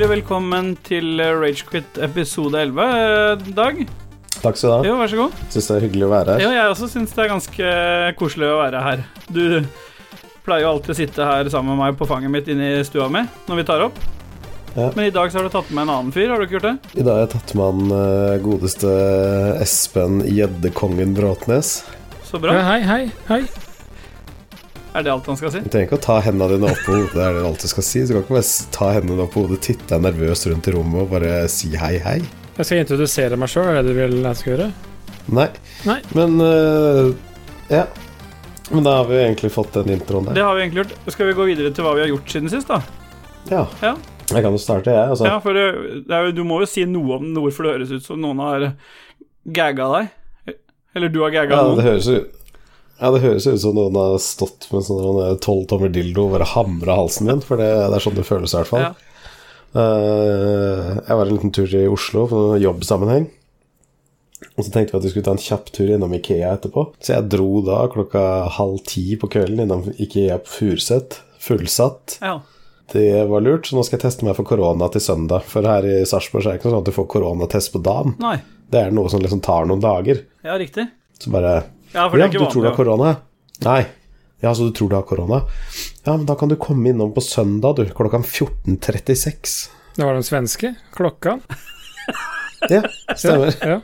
Hjertelig velkommen til Ragequit episode 11, eh, Dag. Takk skal du ha. Jo, vær så god. Syns det er hyggelig å være her. Ja, jeg også syns det er ganske koselig å være her. Du pleier jo alltid å sitte her sammen med meg på fanget mitt inne i stua mi når vi tar opp. Ja. Men i dag så har du tatt med en annen fyr, har du ikke gjort det? I dag har jeg tatt med han eh, godeste Espen Gjeddekongen Bråtnes. Så bra. Ja, hei, hei, hei. Er det alt han skal si? Du trenger ikke å ta hendene dine opp på hodet, det er det alt du skal si. Du kan ikke bare ta hendene opp på hodet, titte deg nervøst rundt i rommet og bare si hei, hei. Jeg skal introdusere meg sjøl, er det du vil jeg skal gjøre? Nei. Nei. Men uh, Ja. Men da har vi egentlig fått den introen Det har vi egentlig gjort. Skal vi gå videre til hva vi har gjort siden sist, da? Ja. Ja. Jeg kan jo starte, jeg. Altså. Ja, for det, det er jo, du må jo si noe om hvorfor det høres ut som noen har gagga deg. Eller du har gagga Ja, det høres ut ja, det høres ut som noen har stått med sånn tolv tommer dildo og bare hamra halsen din, for det, det er sånn det føles i hvert fall. Ja. Uh, jeg var en liten tur i Oslo for noen jobbsammenheng. Og så tenkte vi at vi skulle ta en kjapp tur innom Ikea etterpå. Så jeg dro da klokka halv ti på kvelden innom Ikea på Furuset. Fullsatt. Ja. Det var lurt, så nå skal jeg teste meg for korona til søndag. For her i Sarpsborg er det ikke sånn at du får koronatest på dagen. Nei. Det er noe som liksom tar noen dager. Ja, riktig. Så bare Ja, for det Ja, er du tror du har korona? Nei. Ja, så du tror du har korona? Ja, men da kan du komme innom på søndag, du. Klokka 14.36. Det var den svenske. Klokka. Ja, stemmer. Ja.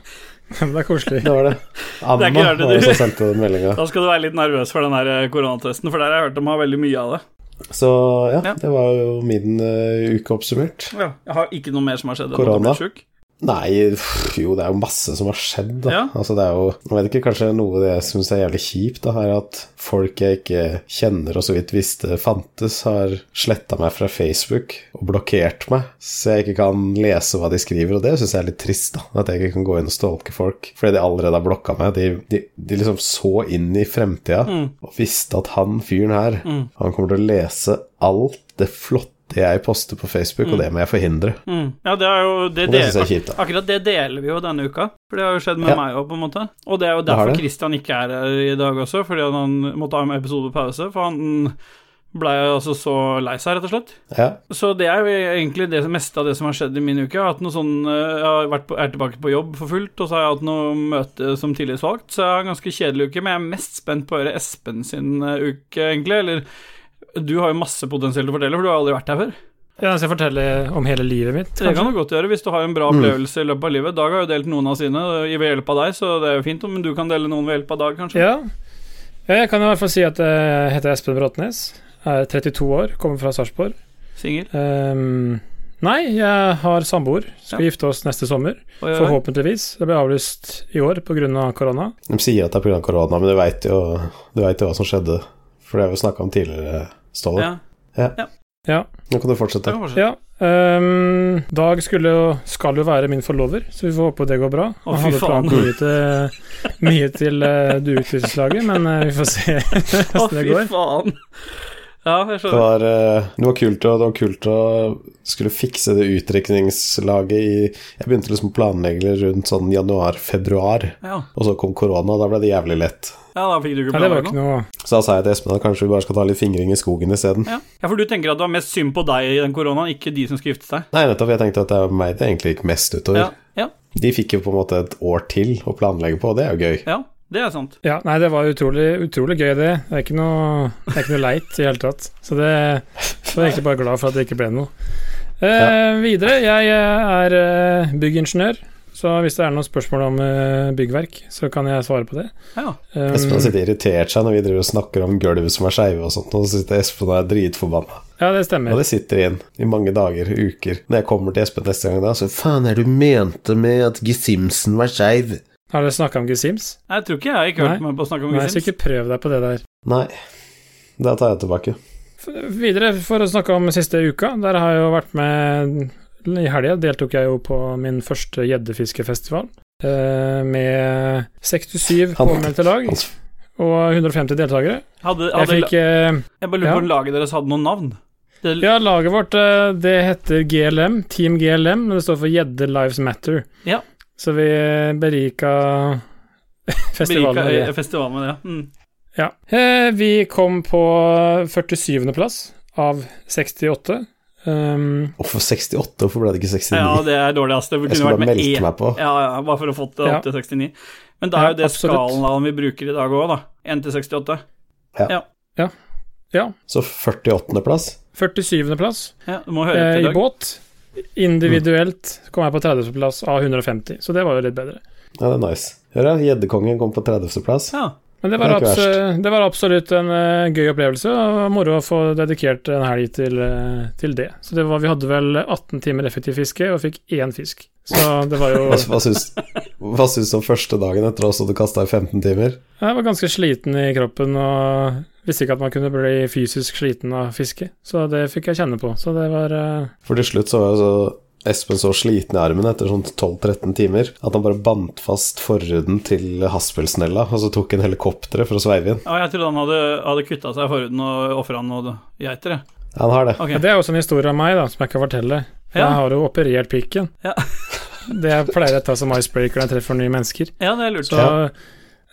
Det er koselig. Det var det. Anna Det er ikke var det som sendte den meldinga. Da skal du være litt nervøs for den her eh, koronatesten, for der har jeg hørt de har veldig mye av det. Så ja, Ja. det var jo min uh, uke oppsummert. Ja. Jeg har ikke noe mer som har skjedd. enn at Korona? Nei, jo, det er jo masse som har skjedd, da. Ja. Altså, det er jo Jeg vet ikke, kanskje noe det jeg syns er jævlig kjipt, da, er at folk jeg ikke kjenner og så vidt visste fantes, har sletta meg fra Facebook og blokkert meg, så jeg ikke kan lese hva de skriver, og det syns jeg er litt trist, da. At jeg ikke kan gå inn og stalke folk, fordi de allerede har blokka meg. De, de, de liksom så inn i fremtida Mm. og visste at han fyren her, han kommer til å lese alt det flotte jeg poster på Facebook, og det må jeg forhindre. Mm. Ja, det er jo det, det synes jeg er kjipt. Akkurat det deler vi jo denne uka, for det har jo skjedd med Ja. meg òg, på en måte. Og det er jo derfor Kristian Christian ikke er her i dag også, fordi han måtte ha en episode pause, for han blei altså så lei seg, rett og slett. Ja. Så det er jo egentlig det meste av det som har skjedd i min uke. Jeg har hatt noe sånn eh, Jeg har vært på, er tilbake på jobb for fullt, og så har jeg hatt noe møte som tillitsvalgt, så jeg har en ganske kjedelig uke, men jeg er mest spent på å høre Espen sin eh, uke, egentlig. Eller du har jo masse potensielt å fortelle, for du har aldri vært her før. Ja, jeg skal fortelle om hele livet mitt. Kanskje? Det kan du godt gjøre hvis du har en bra Mm. opplevelse i løpet av livet. Dag har jo delt noen av sine eh, ved hjelp av deg, så det er jo fint om du kan dele noen ved hjelp av Dag, kanskje. Ja. ja, jeg kan i hvert fall si at jeg heter Espen Bråtnes. Er 32 år, kommer fra Sarpsborg. Singel. Um, nei, jeg har samboer. Skal Ja. gifte oss neste sommer. Oi. Forhåpentligvis. Det ble avlyst i år pga. korona. De sier at det er pga. korona, men du veit jo, du vet jo hva som skjedde. For det har vi snakka om tidligere, Ståle. Ja. Ja. Nå kan du fortsette. kan fortsette. ja. ehm, Dag skulle jo, skal jo være min forlover, så vi får håpe det går bra. Å, Han fy hadde faen. mye til, mye til uh, dueutviklingslaget, men uh, vi får se hvordan det fy går. faen. Ja, jeg Det var, eh, det var kult å, det var kult å skulle fikse det utdrikningslaget i Jeg begynte liksom å planlegge rundt sånn januar-februar, Ja. og så kom korona, og da ble det jævlig lett. Ja, da fikk du ikke ikke noe. Så da sa jeg til Espen at kanskje vi bare skal ta litt fingring i skogen isteden. Ja. ja, for du tenker at det var mest synd på deg i den koronaen, ikke de som skal gifte seg? Nei, nettopp. Jeg tenkte at det var meg det egentlig gikk mest utover. Ja, ja, De fikk jo på en måte et år til å planlegge på, og det er jo gøy. ja. Det er sant. Ja, nei, det var utrolig, utrolig gøy, det. Det er ikke noe, det er ikke noe leit i det hele tatt. Så det så jeg er egentlig bare glad for at det ikke ble noe. Eh, Videre, jeg er eh, byggingeniør, så hvis det er noen spørsmål om eh, byggverk, så kan jeg svare på det. Ja. Um, Espen har sittet irritert seg når vi driver og snakker om gulv som er skeive og sånt, og så sitter Espen og er dritforbanna. ja, det stemmer. Og det sitter igjen i mange dager, uker. Når jeg kommer til Espen neste gang da, så faen er det du mente med at Gesimsen var skeiv? Har dere snakka om Gesims? Jeg tror ikke jeg har ikke hørt meg på å snakke om Nei, så ikke prøv deg på det der. Nei, da tar jeg tilbake. F- Videre, for å snakke om siste uka, der har jeg jo vært med I helga deltok jeg jo på min første gjeddefiskefestival. eh, Med 67 Han- påmeldte lag og 150 deltakere. Hadde, Jeg fikk eh, jeg bare lurer på om laget deres hadde noen navn. Det, Ja, laget vårt eh, det heter GLM, Team GLM, men det står for Gjedde Lives Matter. Ja. Så vi berika festivalen med det. festivalen med det. Mm. Ja. Eh, Vi kom på 47. plass av 68. Um, Hvorfor 68? Hvorfor ble det ikke 69? Ja, det er dårlig, ass. Det jeg skulle vært bare med meldt E. meg på. Ja, ja, bare for å få det Ja. opp til 69. Men da er jo det absolutt. skalaen vi bruker i dag òg, da. 1 til 68. ja. Så 48.-plass? 47.-plass Ja, du må høre eh, til i dag. båt. Individuelt kom jeg på 30.-plass av 150, så det var jo litt bedre. Ja, det er nice. Hør ja. Gjeddekongen kom på 30.-plass. Ja. Men det var, Det absolutt, det var absolutt en uh, gøy opplevelse, og moro å få dedikert en helg til, uh, til det. Så det var, vi hadde vel 18 timer effektivt fiske, og fikk én fisk. Så det var jo Hva, hva syns du om første dagen etter at du kasta i 15 timer? Jeg var ganske sliten i kroppen og visste ikke at man kunne bli fysisk sliten av fiske, så det fikk jeg kjenne på. Så det var uh... For til slutt så var jeg så Espen så sliten i armen etter sånn 12-13 timer at han bare bandt fast forhuden til haspelsnella, og så tok han helikopteret for å sveive inn. ja, jeg trodde han hadde, hadde kutta seg i forhuden og ofra noe geiter, jeg. Ja, han har det. Okay. ja, Det er også en historie av meg da, som jeg kan fortelle. For Ja. Jeg har jo operert pikken. Ja. det jeg pleier å ta som icebreaker når jeg treffer nye mennesker. Ja, det er lurt. Så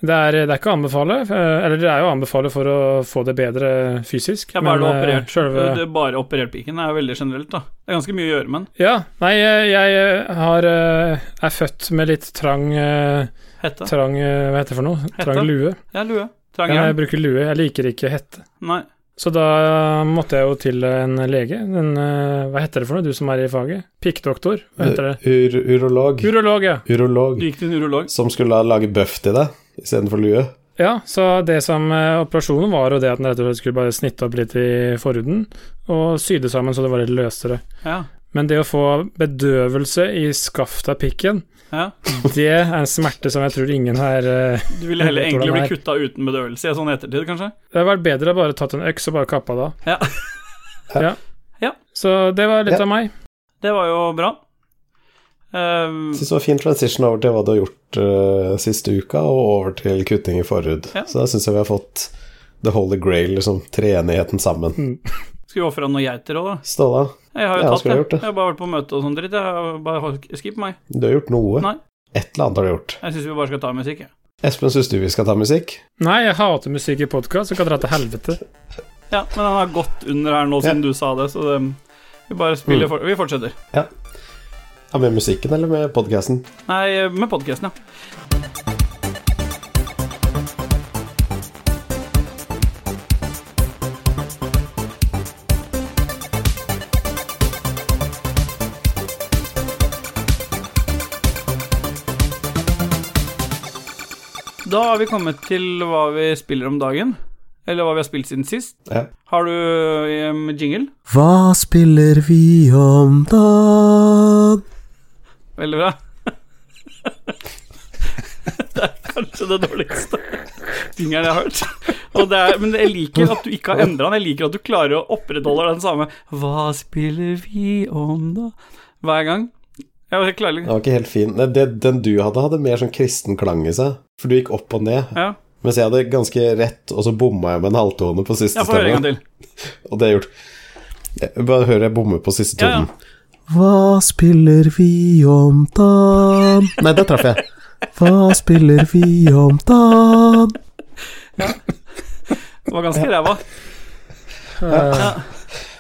det, er, det er ikke å anbefale, eh, eller det er jo å anbefale for å få det bedre fysisk. Ja, bare du har eh, operert selve- det Bare operert piken er jo veldig generelt, da. Det er ganske mye å gjøre med den. Ja, nei, jeg, jeg har, eh, er født med litt trang, eh, Hette. trang eh, Hva heter det for noe? Hette? Trang lue. Ja, lue. Trang Ja, jeg bruker lue, jeg liker ikke hette. Nei. Så da måtte jeg jo til en lege. En, eh, hva heter det for noe, du som er i faget? Pikkdoktor? Hva heter det? Ur urolog. Urolog, ja. Urolog. Du gikk til en urolog. Som skulle lage bøff til deg istedenfor lue. Ja, så det som eh, operasjonen var jo det at den rett og slett skulle bare snitte opp litt i forhuden og sy det sammen så det var litt løsere. Ja. Men det å få bedøvelse i skaftet av pikken, ja. det er en smerte som jeg tror ingen her eh, Du ville heller egentlig bli kutta uten bedøvelse i en sånn ettertid, kanskje? Det hadde vært bedre å bare tatt en øks og bare kappa det av. Ja. ja. Ja. Så det var litt Ja. av meg. Det var jo bra. Um, Jeg synes det var fin transition over til hva du har gjort uh, siste uka, og over til kutting i forhud. Ja. Så da syns jeg vi har fått the holy grail, liksom treenigheten sammen. skulle vi ofra noen geiter òg, da? Ståle, Jeg har jo Ja, tatt skulle det. gjort det. Jeg har bare vært på møte og sånn dritt. Jeg har bare holdt skip meg. du har gjort noe. Nei. Et eller annet har du gjort. Jeg syns vi bare skal ta musikk, jeg. Espen, syns du vi skal ta musikk? Nei, jeg hater musikk i podkast, så kan dra til helvete. Ja, men den har gått under her nå siden du sa det, så det, vi bare spiller Mm. for, Vi fortsetter. Ja, Med musikken eller med podkasten? Nei, med podkasten, ja. Da har vi kommet til hva vi spiller om dagen. Eller hva vi har spilt siden sist. Ja. Har du um, jingle? Hva spiller vi om dagen? Veldig bra. det er kanskje det dårligste fingeren jeg har hørt. Og det er, men jeg liker at du ikke har endra den. Jeg liker at du klarer å opprettholde den samme Hva spiller vi om da? Hver gang. Jeg klarer Den var ikke helt fin. Det, den du hadde, hadde mer sånn kristen klang i seg. For du gikk opp og ned. Ja, Mens jeg hadde ganske rett, og så bomma jeg med en halvtone på siste stemme. Og det er gjort. Jeg bare hører jeg bommer på siste Ja, ja. Hva spiller vi om da'n? Nei, der traff jeg. Hva spiller vi om dagen? Det var ganske ræva. Ja.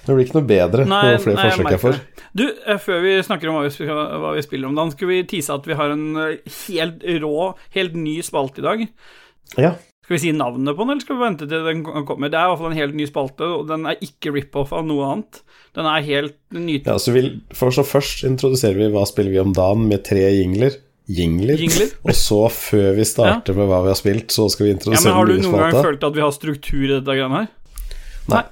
Det blir ikke noe bedre Nei, jo flere nei, forsøk jeg får. Du, eh, før vi snakker om hva vi, hva vi spiller om dagen, skal vi tease at vi har en eh, helt rå, helt ny spalte i dag. Ja. Skal vi si navnet på den, eller skal vi vente til den kommer? Det er i hvert fall en helt ny spalte, og den er ikke rip-off av noe annet. Den er helt ny ja, så, vil, for så først introduserer vi Hva spiller vi om dagen med tre jingler. Jingler. jingler. Og så, før vi starter med hva vi har spilt, så skal vi Ja, introdusere men Har du den nye noen gang følt at vi har struktur i dette greiene her? Nei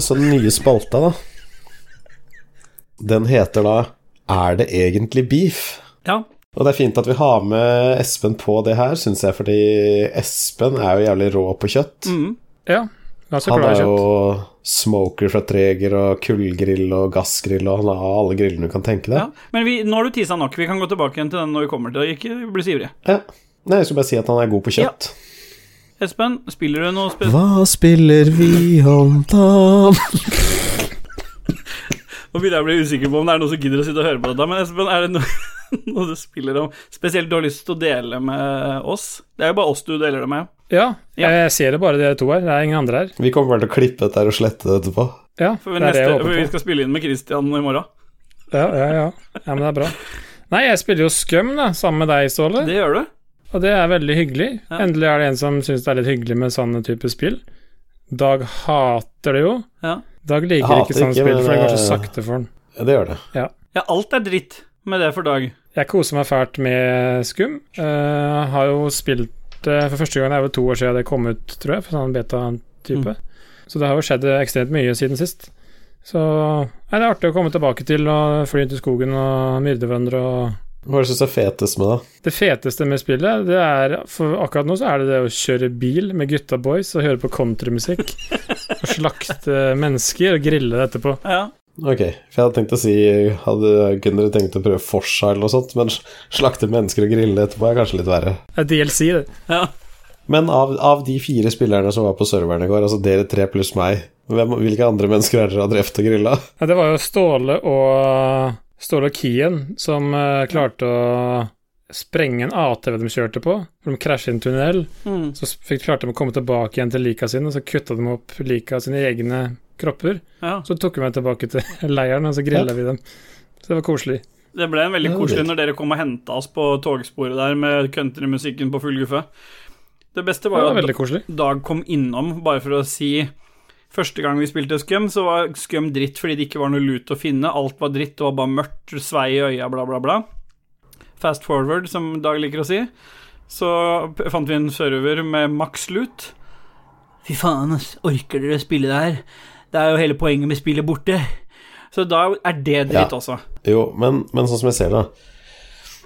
så den nye spalta, da Den heter da Er det egentlig beef? Ja. Og det er fint at vi har med Espen på det her, syns jeg, fordi Espen er jo jævlig rå på kjøtt. Mm. ja, han er, så glad i er jo smoker fra Treger og kullgrill og gassgrill, og alle grillene du kan tenke deg. ja. Men vi, nå har du tisa nok. Vi kan gå tilbake igjen til den når vi kommer til det. Ikke bli så ivrig. Ja. Nei, jeg skulle bare si at han er god på kjøtt. Ja. Espen, spiller du noe spill? Hva spiller vi om da? Nå begynner jeg å bli usikker på om det er noen som gidder å sitte og høre på dette. Men Espen, er det noe, noe du spiller om spesielt du har lyst til å dele med oss? Det er jo bare oss du deler det med. Ja, Ja. jeg ser det bare dere to her, det er ingen andre her. Vi kommer bare til å klippe dette her og slette det etterpå. Ja, For, jeg neste, for vi skal spille inn med Christian i morgen. Ja, ja, ja. ja, men det er bra. Nei, jeg spiller jo Scum da, sammen med deg, Ståle. Det gjør du. Og det er veldig hyggelig. Ja. Endelig er det en som syns det er litt hyggelig med sånne type spill. Dag hater det jo. Ja. Dag liker ikke sånne ikke, spill, for det går så sakte for han. Ja, det gjør det. ja, alt er dritt med det for Dag. Jeg koser meg fælt med Skum. Uh, har jo spilt det for første gang, det er jo to år siden det kom ut, tror jeg, for sånn beta-type. Så det har jo skjedd ekstremt mye siden sist. Så nei, det er artig å komme tilbake til og fly ut i skogen og myrde hverandre og Hva er det du syns er fetest med det? Det feteste med spillet, det er For akkurat nå så er det det å kjøre bil med gutta boys og høre på countrymusikk. og slakte mennesker og grille det etterpå. Ja. Ok, for jeg hadde tenkt å si Hadde kunne dere tenkt å prøve Forsa eller noe sånt, men slakte mennesker og grille etterpå er kanskje litt verre. Det er DLC, det. ja. Men av, av de fire spillerne som var på serveren i går, altså dere tre pluss meg, hvem, hvilke andre mennesker er dere har drept og grilla? Ja, det var jo Ståle og Ståle og Kien som uh, klarte å sprenge en ATV de kjørte på. For de krasjet i en tunnel. Mm. Så fikk, klarte de å komme tilbake igjen til lika sine, og så kutta de opp lika sine egne kropper. ja. Så tok vi meg tilbake til leiren, og så grilla vi dem. Så det var koselig. Det ble en veldig koselig når dere kom og henta oss på togsporet der med countrymusikken på full guffe. Det beste var jo at. Dag kom innom bare for å si Første gang vi spilte Skum, så var Skum dritt fordi det ikke var noe lut å finne. Alt var dritt, det var bare mørkt, svei i øya, bla, bla, bla. Fast forward, som Dag liker å si. Så fant vi en server med maks lut. Fy faen, ass. Orker dere å spille det her? Det er jo hele poenget med spillet borte. Så da er det dritt Ja. også. Jo, men, men sånn som jeg ser det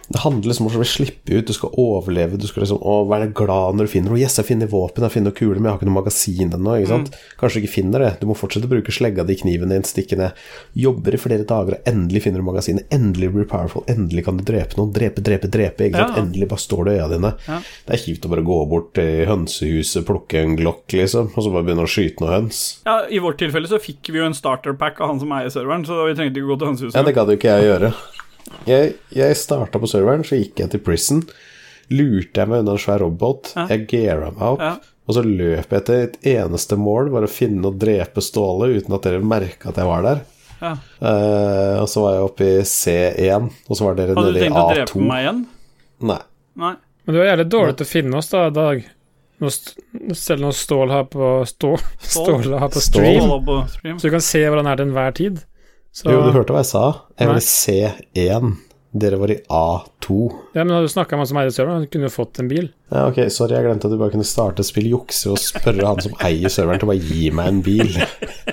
Det handler liksom om å slippe ut, du skal overleve, du skal liksom å, være glad når du finner noe. Yes, jeg finner våpen, jeg finner kuler, men jeg har ikke noe magasin ennå. Ikke sant? Kanskje du ikke finner det. Du må fortsette å bruke slegga di, kniven din, stikke ned. Jobber i flere dager, og endelig finner du magasinet. Endelig blir du powerful. Endelig kan du drepe noen. Drepe, drepe, drepe. Ikke? Ja. Endelig bare står det i øya dine. Ja. Det er kjipt å bare gå bort til hønsehuset, plukke en glokk, liksom, og så bare begynne å skyte noen høns. Ja, I vårt tilfelle så fikk vi jo en starterpack av han som eier serveren, så vi trengte ikke gå til hønsehuset. Ja, det gadd jo ikke jeg gjøre. Jeg, jeg starta på serveren, så gikk jeg til prison. Lurte jeg meg unna en svær robot. Ja. Jeg geara meg opp. Ja. Og så løp jeg etter et eneste mål, var å finne og drepe Ståle uten at dere merka at jeg var der. Ja. Uh, og så var jeg oppe i C1, og så var dere nede i A2. Hadde du tenkt å A2. drepe meg igjen? Nei. Nei. Men du er jævlig dårlig til å finne oss, da, Dag. Nå selv når Stål har på Stå stål har på stream, Stål. så du kan se hvordan er til enhver tid. Så, Jo, du hørte hva jeg sa? Jeg var i C1. Dere var i A2. Ja, men hadde du snakka med han som eier serveren, han kunne jo fått en bil. Ja, ok, sorry, jeg glemte at du bare kunne starte spill jukse og spørre han som eier serveren til å bare gi meg en bil.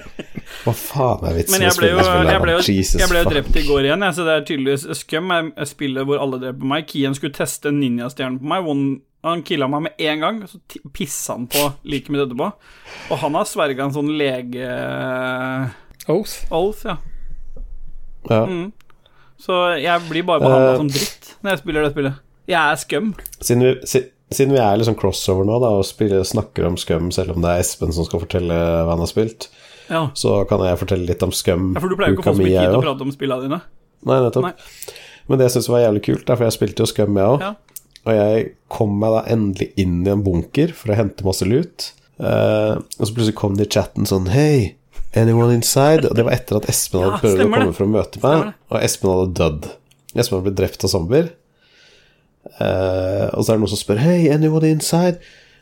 Hva faen er vitsen med jeg ble jo, spillet jeg ble jo. Jesus jeg ble jo drept i går igjen, jeg, så det er tydeligvis Scum er spillet hvor alle dreper meg. Kien skulle teste ninjastjernen på meg. One, han killa meg med en gang, så pissa han på like mitt etterpå. Og han har sverga en sånn lege... Oath. Oath, ja. Ja. Mm. Så jeg blir bare behandla uh, som dritt når jeg spiller det spillet. Jeg er Scum. Siden, vi, si, siden vi er liksom crossover nå, da, og spiller, snakker om Scum, selv om det er Espen som skal fortelle hva han har spilt, Ja. så kan jeg fortelle litt om Scum. ja, for du pleier jo ikke å få så mye tid til å prate om spillene dine. Nei, nettopp. Nei. Men det jeg syns var jævlig kult, for jeg spilte jo Scum, jeg òg. Ja. Og jeg kom meg da endelig inn i en bunker for å hente masse lut. Uh, og så plutselig kom det i chatten sånn Hei, anyone inside? Og det var etter at Espen hadde Ja, prøvd å komme for å møte meg, og Espen hadde dødd. Espen hadde blitt drept av zombier. Uh, og så er det noen som spør Hei, anyone inside?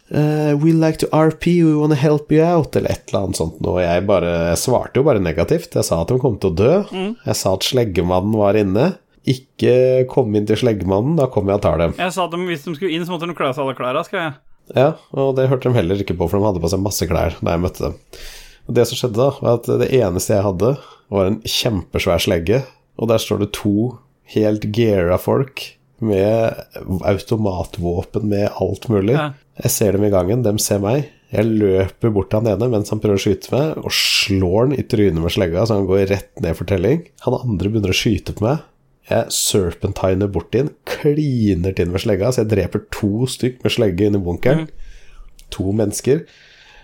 Uh, we like to RP, we wanna help you out, eller et eller annet sånt noe. Jeg bare jeg svarte jo bare negativt. Jeg sa at de kom til å dø. Mm. Jeg sa at sleggemannen var inne. Ikke kom inn til sleggemannen, da kommer jeg og tar dem. Jeg sa at de, hvis de skulle inn, så måtte de kle av seg alle klærne, skal jeg. Ja, og det hørte de heller ikke på, for de hadde på seg masse klær da jeg møtte dem. Og det som skjedde da, var at det eneste jeg hadde, var en kjempesvær slegge, og der står det to helt geara folk med automatvåpen med alt mulig. Ja. Jeg ser dem i gangen, dem ser meg. Jeg løper bort til han ene mens han prøver å skyte meg, og slår han i trynet med slegga, så han går rett ned for telling. Han andre begynner å skyte på meg. Jeg serpentiner bort til han, kliner til med slegga, så jeg dreper to stykk med slegge inni bunkeren. To mennesker.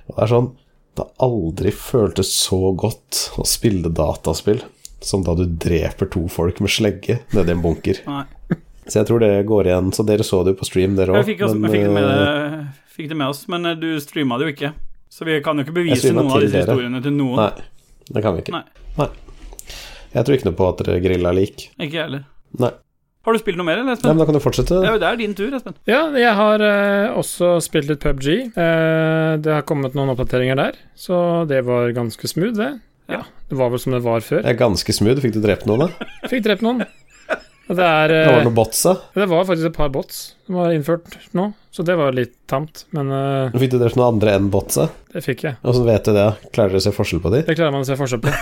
Og det er sånn Det aldri føltes så godt å spille dataspill som da du dreper to folk med slegge nedi en bunker. Nei. Så jeg tror det går igjen. Så dere så det jo på stream, dere òg. fikk, fikk, det med, fikk det med oss, men eh, du streama det jo ikke. Så vi kan jo ikke bevise noen av disse dere. historiene til noen. Nei. Det kan vi ikke. Nei. Nei. Jeg tror ikke noe på at dere grilla lik. Ikke jeg heller. Nei. Har du spilt noe mer, eller, Nei, Espen? men da kan du fortsette. Ja, det er din tur, Espen. Ja, jeg har eh, også spilt litt PubG. Eh, det har kommet noen oppdateringer der, så det var ganske smooth, det. Ja. Det var vel som det var før. Er ganske smooth. Fikk du drept noen, da? Fikk drept noen. Det er det, var eh, noen bots, da? Det var faktisk et par bots som var innført nå, så det var litt tamt, men uh, Fikk du drept noen andre enn botsa? det fikk jeg. Og så vet du det? Klarer dere å se forskjell på de? Det klarer man å se forskjell på.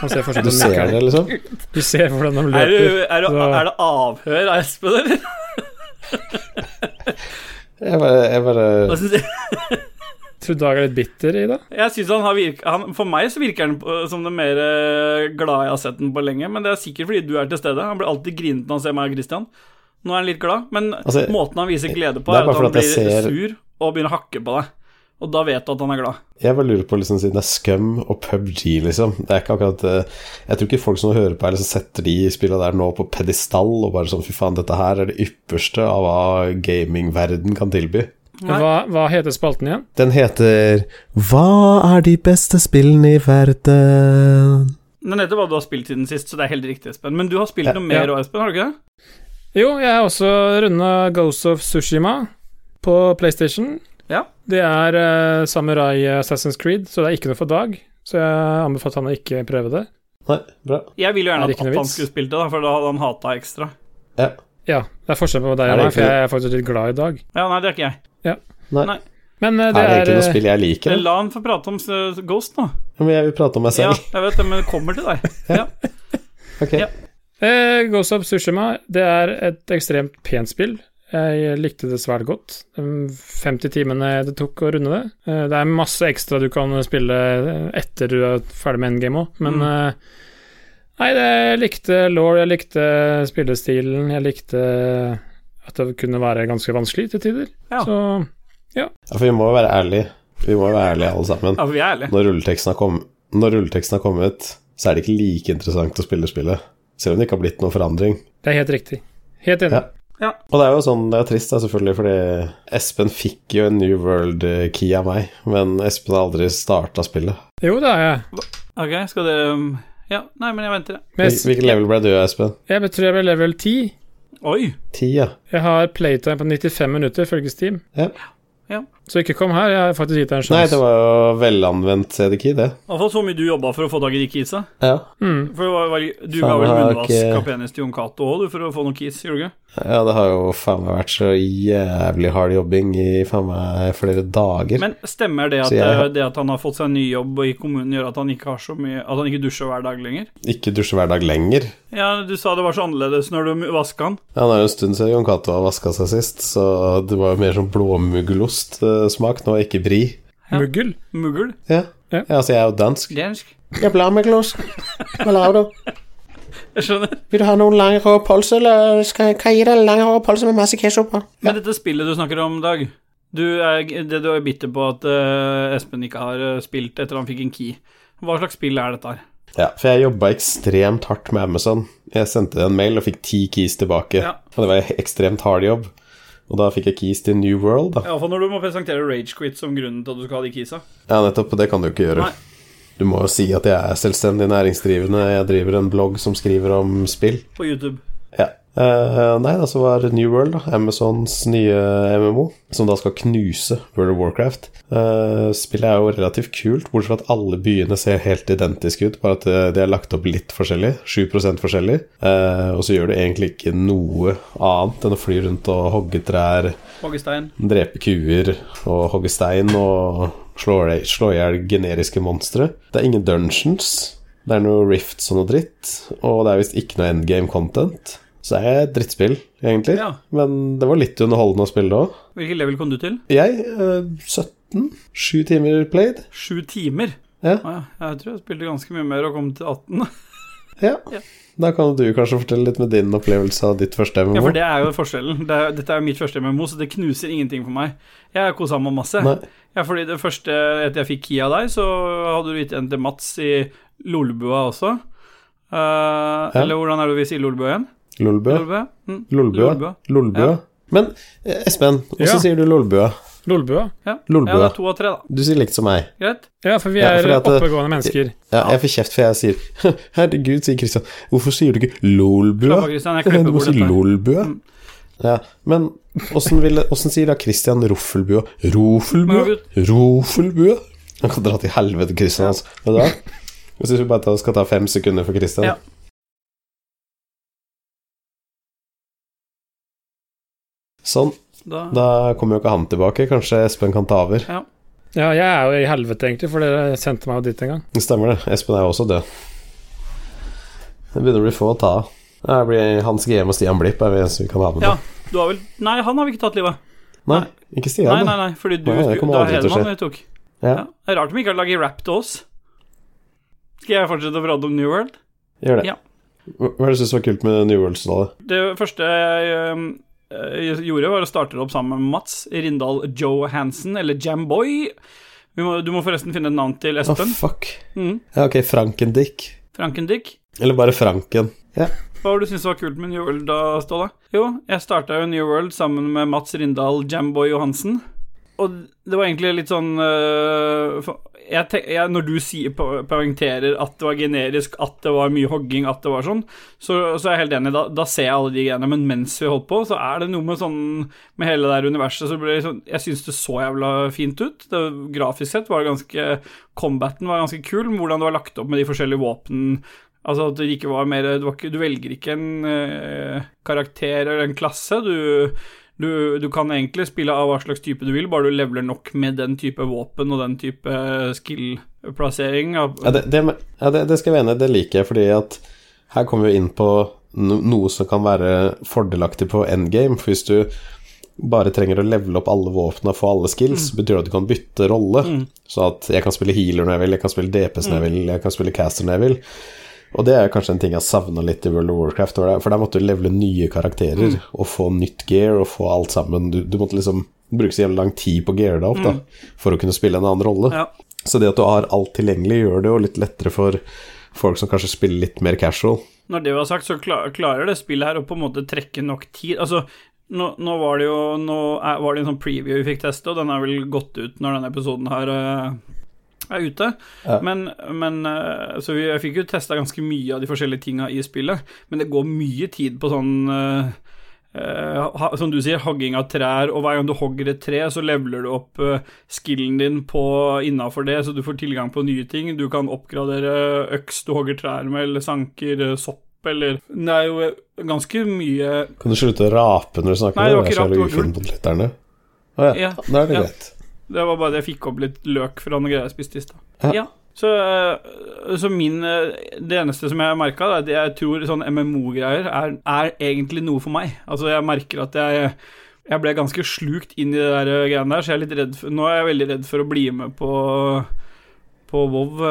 Man ser forskjell Du ser det, liksom? Du ser hvordan de Er, du, løper. er, du, så- er det avhør av Espen, eller? Jeg bare, jeg bare Hva du? Tror Dag er litt bitter i det. Jeg synes han har virk, han, For meg så virker han som den mer eh, glade jeg har sett den på lenge, men det er sikkert fordi du er til stede. Han blir alltid grinete når han ser meg og Christian. Nå er han litt glad, men Altså, måten han viser glede på, er er, at han blir ser- sur og begynner å hakke på deg. Og da vet du at han er glad. Jeg bare lurer på, liksom, siden det er Scum og PubG, liksom Det er ikke akkurat eh, Jeg tror ikke folk som hører på her, liksom, setter de spillene der nå på pedestall og bare sånn Fy faen, dette her er det ypperste av hva gamingverden kan tilby. Hva, hva heter spalten igjen? Den heter Hva er de beste spillene i verden? Den heter hva du har spilt siden sist, så det er helt riktig, Espen. Men du har spilt noe mer Ja. Espen, har du ikke det? Jo, jeg har også runda Ghost of Sushima på PlayStation. Ja. Det er uh, Samurai Assassin's Creed, så det er ikke noe for Dag. Så jeg anbefaler han å ikke prøve det. Nei, bra. Jeg ville jo Er gjerne at, at han skulle spilt det, da, for da hadde han hata ekstra. Ja. Ja, det er forskjell på deg og det meg, for jeg er faktisk litt glad i Dag. Ja, nei, det er ikke jeg. Nei. Men det Er det det er, egentlig noe eh, spill jeg liker? Da? la han få prate om eh, Ghost nå. Men jeg vil prate om meg selv. Ja, jeg vet det, men det kommer til deg. Ja. Ok. Ja. eh, Ghost of Sushima det er et ekstremt pent spill. Jeg likte det svært godt. De 50 timene det tok å runde det. Eh, det er masse ekstra du kan spille etter du er ferdig med endgame òg, men Mm. eh, Nei, det, jeg likte law, jeg likte spillestilen, jeg likte at det kunne være ganske vanskelig til tider. Ja. Så Ja, for vi må jo være ærlige. Vi må jo være ærlige alle sammen. ja, for vi er ærlige. Når rulleteksten har, kom når rulleteksten har kommet, så er det ikke like interessant å spille spillet. Selv om det ikke har blitt noen forandring. det er helt riktig. Helt enig. Ja. Og det er jo sånn, det er trist da, selvfølgelig, fordi Espen fikk jo en New World-key av meg, men Espen har aldri starta spillet. Jo, det har jeg. Ok, skal dere um, Ja, nei, men jeg venter, jeg. Men Hvilken level ble du, Espen? jeg tror jeg ble level 10. Oi. 10, ja. Jeg har playtime på 95 minutter, ifølge Steam. Ja. Ja. Så ikke kom her, jeg har faktisk gitt deg en Nei, det var jo velanvendt CD-key, det. Iallfall så mye du jobba for å få tak i de keysa. Ja. Mm. For det var, var, du ga vel munnvask ikke- penis til Jon Cato òg, du, for å få noen keys, gjorde du ikke? ja, det har jo faen meg vært så jævlig hard jobbing i faen meg flere dager. Men stemmer det at, jeg eh, det at han har fått seg en ny jobb i kommunen, gjør at han ikke har så mye At han ikke dusjer hver dag lenger? Ikke dusjer hver dag lenger. Ja, du sa det var så annerledes når du vaska han. Ja, det er jo en stund siden Jon Cato har vaska seg sist, så det var jo mer sånn blåmuggulostsmak nå, ikke bri. Ja. Muggel. Muggel. Ja. Ja. ja, altså jeg er jo dansk. Dansk. Jeg blar meg løs. Hva lager du? Jeg skjønner. Vil du ha noen lang rå pølse, eller skal jeg, gi deg en lang rå pølse med masse ketsjup på? Men dette spillet du snakker om, Dag du er, Det du er bitter på at uh, Espen ikke har eh, spilt etter han fikk en key. Hva slags spill er dette her? Ja, for jeg jobba ekstremt hardt med Amazon. Jeg sendte en mail og fikk ti keys tilbake. Ja. Og det var en ekstremt hard jobb. Og da fikk jeg keys til New World, da. Iallfall når du må presentere Ragequit som grunnen til at du skal ha de keysa. Ja, nettopp, det kan du ikke gjøre. Nei. Du må jo si at jeg er selvstendig næringsdrivende. Jeg driver en blogg som skriver om spill. På YouTube. Eh, nei, da så var New World, da, Amazons nye MMO, som da skal knuse World of Warcraft. Uh, spillet er jo relativt kult, bortsett fra at alle byene ser helt identiske ut, bare at eh, de er lagt opp litt forskjellig. 7 forskjellig. Uh, og så gjør du egentlig ikke noe annet enn å fly rundt og hogge trær, Hoggestein. drepe kuer og hogge stein og slå i hjel generiske monstre. Det er ingen dungeons. Det er noe rifts og noe dritt, og det er visst ikke noe endgame content. Så det er drittspill, egentlig. Ja. Men det var litt underholdende å spille det òg. Hvilket level kom du til? Jeg eh, 17. Sju timer played. Sju timer. Ja. Ah, ja. Jeg tror jeg spilte ganske mye mer og kom til 18. ja. Ja. Da kan du kanskje fortelle litt med din opplevelse av ditt første MMO. Ja, for det er jo forskjellen. Det er, dette er jo mitt første MMO, så det knuser ingenting for meg. Jeg har kosa meg masse. Nei. Ja, fordi det første etter jeg fikk key av deg, så hadde du gitt en til Mats i Lolbua også. Eh, Eller hvordan er det vi sier Lolbua igjen? Lolbua. Lolbø. Lolbua. Ja. Men eh, Espen, hvordan Ja. sier du Lolbø. Lolbua. Ja. Lolbua. ja, det er to av tre, da. Du sier likt som meg. Greit? Ja, for vi er ja, at oppegående mennesker. Ja, jeg får kjeft for jeg sier Herregud, sier Kristian, Hvorfor sier du ikke lolbua? Du må si lolbua. Mm. Ja, men åssen sier da Kristian Roffelbua? Rofelbua? Rofelbua? Han kan dra til helvete, Kristian, Altså. Vet du hva? Jeg syns vi bare skal ta fem sekunder for Kristian. Ja. Sånn. Da, Da kommer jo ikke han tilbake. Kanskje Espen kan ta over. Ja, jeg er jo i helvete, egentlig, for dere sendte meg jo dit en gang. Det stemmer det. Espen er jo også død. Det begynner å bli få å ta av. Det blir Hans GM og Stian Blipp er vi eneste vi kan ha med. ja, du har vel Nei, han har vi ikke tatt livet. Nei, ikke Stian. nei, nei, nei, fordi du Nei, det skulle kommer aldri til å tok. Ja, Ja. Det er rart de ikke har laget rap til oss. Skal jeg fortsette å prate om New World? gjør det. Ja. Hva er det du syns var kult med New World-stallet? Det første jeg gjorde, var å starte opp sammen med Mats Rindal Joe Hansen, eller Jamboy. Vi må, du må forresten finne et navn til Å, oh, fuck. Mm. Ja, ok, Frankendick. Frankendick. Eller bare Franken. Ja. Hva var det du syntes var kult med New World da, Ståle? Jo, jeg starta jo New World sammen med Mats Rindal Jamboy Johansen. Og det var egentlig litt sånn uh, for- jeg tenk, jeg, Når du sier, poengterer at det var generisk, at det var mye hogging, at det var sånn, så, så er jeg helt enig. Da, da ser jeg alle de greiene. Men mens vi holdt på, så er det noe med sånn Med hele det der universet så ble sånn Jeg syns det så jævla fint ut. Det, grafisk sett var det ganske Combaten var ganske kul. Hvordan det var lagt opp med de forskjellige våpen Altså at det ikke var mer var ikke, Du velger ikke en eh, karakter eller en klasse. Du, du, du kan egentlig spille av hva slags type du vil, bare du leveler nok med den type våpen og den type skill-plassering. Ja, det, det, ja det, det skal jeg mene, det liker jeg, fordi at her kommer vi inn på no, noe som kan være fordelaktig på endgame. For hvis du bare trenger å levele opp alle våpnene og få alle skills, betyr det at du kan bytte rolle. Så at jeg kan spille healer når jeg vil, jeg kan spille DPS når jeg vil, jeg kan spille caster når jeg vil. Og det er kanskje en ting jeg savna litt i World of Warcraft, for der- måtte du levele nye karakterer og få nytt gear og få alt sammen. Du, du måtte liksom bruke så jævlig lang tid på å geare deg opp da, for å kunne spille en annen rolle. Ja. Så det at du har alt tilgjengelig, gjør det jo litt lettere for folk som kanskje spiller litt mer casual. Når det var sagt, så klarer det spillet her å på en måte trekke nok tid Altså, nå, nå var det jo Nå er, var det en sånn preview vi fikk teste, og den er vel gått ut når denne episoden her eh, er ute. Ja. Men, men eh, Så vi, jeg fikk jo testa ganske mye av de forskjellige tinga i spillet, men det går mye tid på sånn uh, uh, som du sier, hogging av trær, og hver gang du hogger et tre, så leveler du opp uh, skillen din på innafor det, så du får tilgang på nye ting. Du kan oppgradere øks du hogger trær med, eller sanker, sopp, eller Det er jo ganske mye Kan du slutte å rape når du snakker? Nei, det var ikke rap, det var lytterne. Å ja, Ja, da er det ja. Det var bare det jeg fikk opp litt løk fra noen greier jeg spiste i stad. Ja. Ja. Så, eh, så min eh, Det eneste som jeg har merka, er at jeg tror sånn MMO-greier er, er egentlig noe for meg. Altså, jeg merker at jeg jeg ble ganske slukt inn i det der eh, greiene der, så jeg er litt redd for Nå er jeg veldig redd for å bli med på På WoW,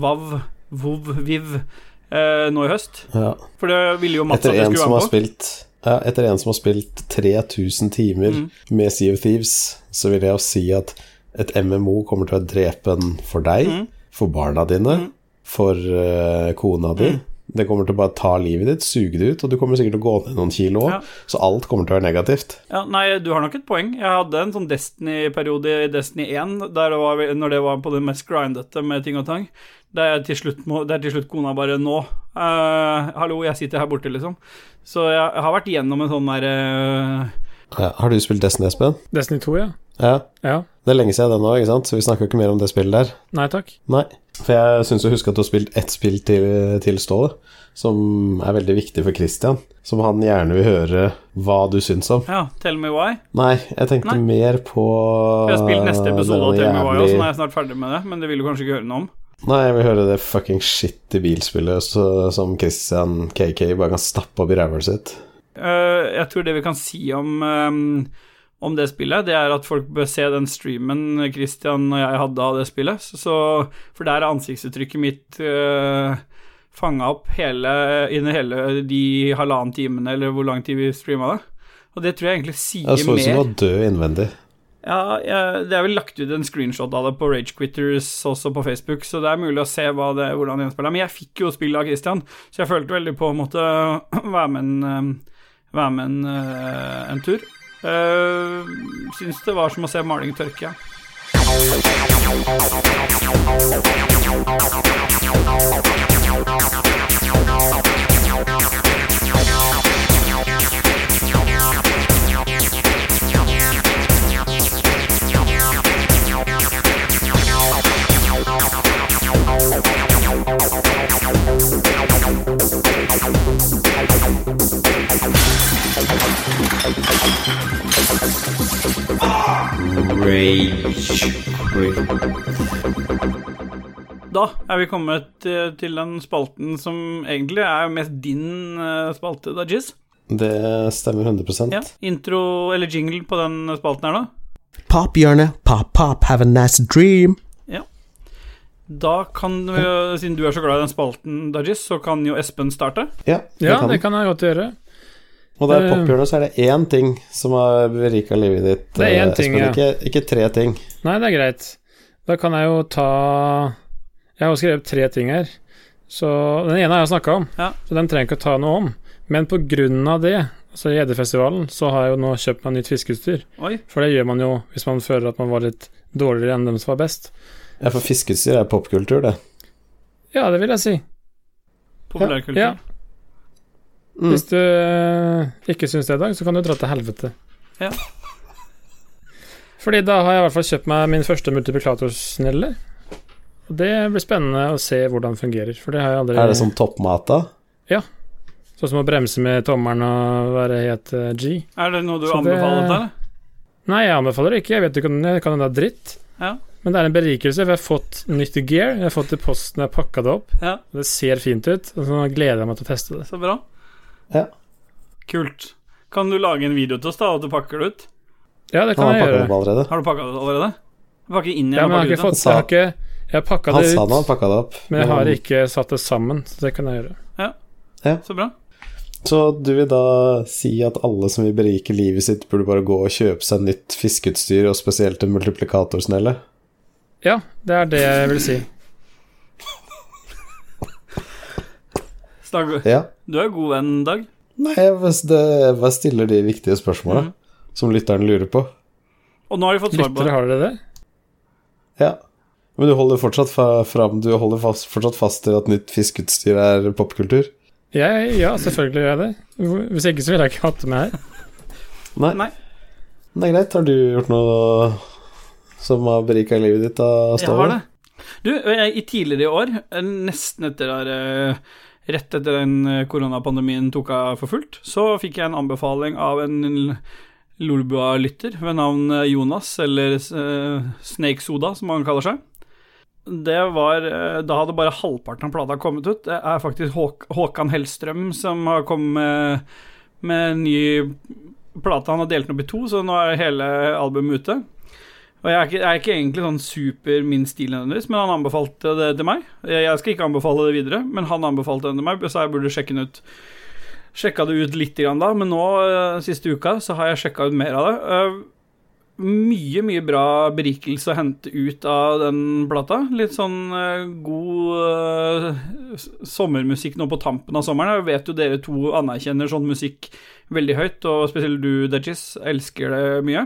WAV, WoW, VIV eh, nå i høst. Ja. For det ville jo Mats Etter at jeg skulle være med på. spilt ja, etter en som har spilt 3000 timer Mm. med Sea of Thieves, så vil jeg jo si at et MMO kommer til å drepe en for deg, Mm. for barna dine, Mm. for uh, kona di. Det kommer til å bare ta livet ditt, suge det ut, og du kommer sikkert til å gå ned noen kilo òg. Ja. Så alt kommer til å være negativt. Ja, nei, du har nok et poeng. Jeg hadde en sånn Destiny-periode i Destiny 1, der det var, når det var på det mest grindete med ting og tang. Der, til slutt må, der til slutt kona bare Nå, uh, hallo, jeg sitter her borte, liksom. Så jeg, jeg har vært gjennom en sånn der uh... Ja, har du spilt Destiny, Espen? Destiny 2, ja. Ja. Ja. Det er lenge siden det nå, ikke sant? så vi snakker jo ikke mer om det spillet der. Nei takk. Nei. For jeg syns å huske at du har spilt ett spill til, til Ståle, som er veldig viktig for Christian. Som han gjerne vil høre hva du syns om. Ja, Tell me why. Nei, jeg tenkte Nei. mer på For jeg har spilt neste episode av Tell me why, og jævlig- så nå er jeg snart ferdig med det, men det vil du kanskje ikke høre noe om. Nei, jeg vil høre det fucking shitty bilspillet så, som Christian KK bare kan stappe opp i ræva sitt. Uh, jeg tror det vi kan si om, eh, om det spillet, det er at folk bør se den streamen Christian og jeg hadde av det spillet. Så, for der er ansiktsuttrykket mitt uh, fanga opp hele, innen hele de halvannen timene, eller hvor lang tid vi streama det. Og det tror jeg egentlig sier Jeg så ut som du mer. var død innvendig. Ja, jeg, det er vel lagt ut en screenshot av det på Ragequitters også på Facebook, så det er mulig å se det, hvordan det gjenspeiler. Men jeg fikk jo spillet av Christian, så jeg følte veldig på å måtte være med en, eh, være med en, eh, en tur. Uh, syns det var som å se maling tørke. Da er vi kommet eh, til den spalten som egentlig er mest din spalte, spalte, Dajis. Det stemmer 100 Ja. Intro eller jingle på den spalten her, da. Pop, Hjørne. Pop, pop, have a nice dream. Ja. Da kan vi, siden du er så glad i den spalten, Dajis, så kan jo Espen starte. Ja, det Ja, kan det kan jeg godt gjøre. Og der er pophjørnet så er det én ting som har berika livet ditt. Det er én eh, ting, ja. Ikke, ikke tre ting. Nei, det er greit. Da kan jeg jo ta Jeg har jo skrevet tre ting her. Så Den ene har jeg snakka om, Ja. så den trenger jeg ikke å ta noe om. Men på grunn av det, altså i Gjeddefestivalen, så har jeg jo nå kjøpt meg nytt fiskeutstyr. For det gjør man jo hvis man føler at man var litt dårligere enn dem som var best. Ja, for fiskeutstyr er popkultur, det. Ja, det vil jeg si. Populærkultur. Ja. Mm. Hvis du øh, ikke syns det i dag, så kan du dra til helvete. Ja. Fordi da har jeg i hvert fall kjøpt meg min første multiplikatorsnelle. Og det blir spennende å se hvordan det fungerer, for det har jeg aldri Er det sånn toppmat, da? Ja. Sånn som å bremse med tommelen og være helt eh, G. Er det noe du Så anbefaler det... eller? Nei, jeg anbefaler det ikke. Jeg vet ikke om det kan hende det er dritt. Ja. Men det er en berikelse. For jeg har fått nytt gear. Jeg har fått det i posten jeg har pakka det opp. Ja, det ser fint ut. Og så gleder jeg meg til å teste det. så bra. Ja. Kult. Kan du lage en video til oss, da, og du pakker det ut? Ja, det kan jeg det gjøre. allerede. Har du pakka det allerede? Pakke inn igjen Ja, og men jeg har pakke ikke ut fått Jeg har ikke Jeg pakka det ut, det, han pakka det opp. men jeg har ikke satt det sammen. Så det kan jeg gjøre. det? Så bra. Så du vil da si at alle som vil berike livet sitt, burde bare gå og kjøpe seg nytt fiskeutstyr, og spesielt en multiplikatorsnelle? Ja, det er det jeg vil si. Stag, Ja. Du er god venn, Dag. Nei, jeg bare- det- jeg stiller de viktige spørsmåla mm. som lytteren lurer på. Og nå har de fått svar på det. har dere det? Ja. Men du holder fortsatt fa fram Du holder fast, fortsatt fast til at nytt fiskeutstyr er popkultur? Ja, ja, selvfølgelig gjør jeg det. Hvis ikke så ville jeg ikke hatt det med her. Nei. Nei. Det er greit. Har du gjort noe som har berika livet ditt, da, Jeg har det. Du, jeg, i tidligere i år, nesten etter at eh, Rett etter den eh, koronapandemien tok av for fullt, så fikk jeg en anbefaling av en Lolbua-lytter ved navn eh, Jonas, eller eh, Snake Soda, som han kaller seg. Det var Da hadde bare halvparten av plata kommet ut. Det er faktisk Håk Håkan Hellstrøm som har kommet med, med ny plate. Han har delt den opp i to, så nå er hele albumet ute. Og jeg er, ikke, jeg er ikke egentlig sånn super min stil nødvendigvis, men han anbefalte det til meg. Jeg skal ikke anbefale det videre, men han anbefalte den til meg, så jeg burde sjekke den ut. Sjekka det ut litt grann da, men nå, eh, siste uka, så har jeg sjekka ut mer av det. Eh, Mye, mye bra berikelse å hente ut av den plata. Litt sånn eh, god sommermusikk nå på tampen av sommeren. Jeg vet jo dere to anerkjenner sånn musikk veldig høyt, og spesielt du, Dajis, elsker det mye.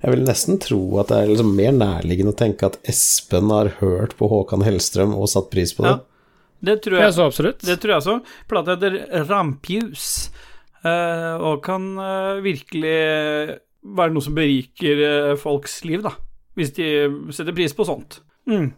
Jeg vil nesten tro at det er liksom mer nærliggende å tenke at Espen har hørt på Håkan Hellstrøm og satt pris på det. Ja. Det tror jeg. så absolutt. Det tror jeg så. Plata heter Rampius, eh, og kan eh, virkelig være noe som beriker eh, folks liv, da. Hvis de setter pris på sånt. Mm.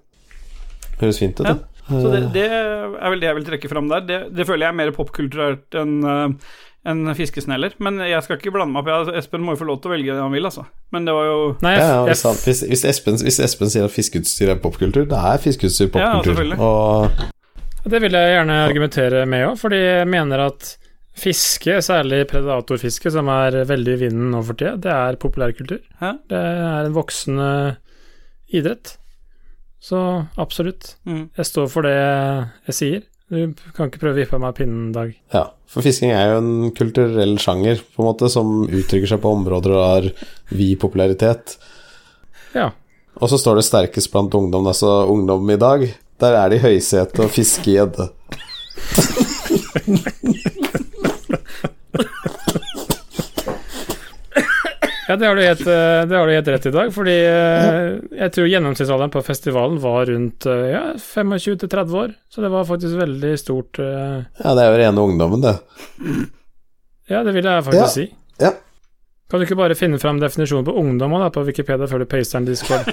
Høres fint ut, Ja. det. Så det, det er vel det jeg vil trekke fram der. Det, det føler jeg er mer popkulturelt enn eh, enn fiskesneller. Men jeg skal ikke blande meg opp. Espen må jo få lov til å velge det han vil, altså. Men det var jo Nei, Ja, ja, hvis, han, hvis, hvis, Espen, hvis Espen sier at fiskeutstyr er popkultur, da er fiskeutstyr popkultur. Ja, og Det vil jeg gjerne argumentere med òg, fordi jeg mener at fiske, særlig predatorfiske, som er veldig i vinden nå for tida, det er populærkultur. Ja. Det er en voksende idrett. Så absolutt. mm. Jeg står for det jeg sier. Du kan ikke prøve å vippe meg pinnen, Dag. Ja, for fisking er jo en kulturell sjanger, på en måte, som uttrykker seg på områder og har vid popularitet. Ja. Og så står det sterkest blant ungdom, altså ungdom i dag. Der er det i høysetet å fiske gjedde. Ja, det har, du helt, eh, det har du helt rett i dag, fordi eh, jeg tror gjennomsnittsalderen på festivalen var rundt eh, ja, 25-30 år, så det var faktisk veldig stort. Ja, det er jo rene ungdommen, det. Ja, det vil jeg faktisk Ja. si. Ja. Kan du ikke bare finne fram definisjonen på ungdom da, på Wikipedia før du paster den i Discord?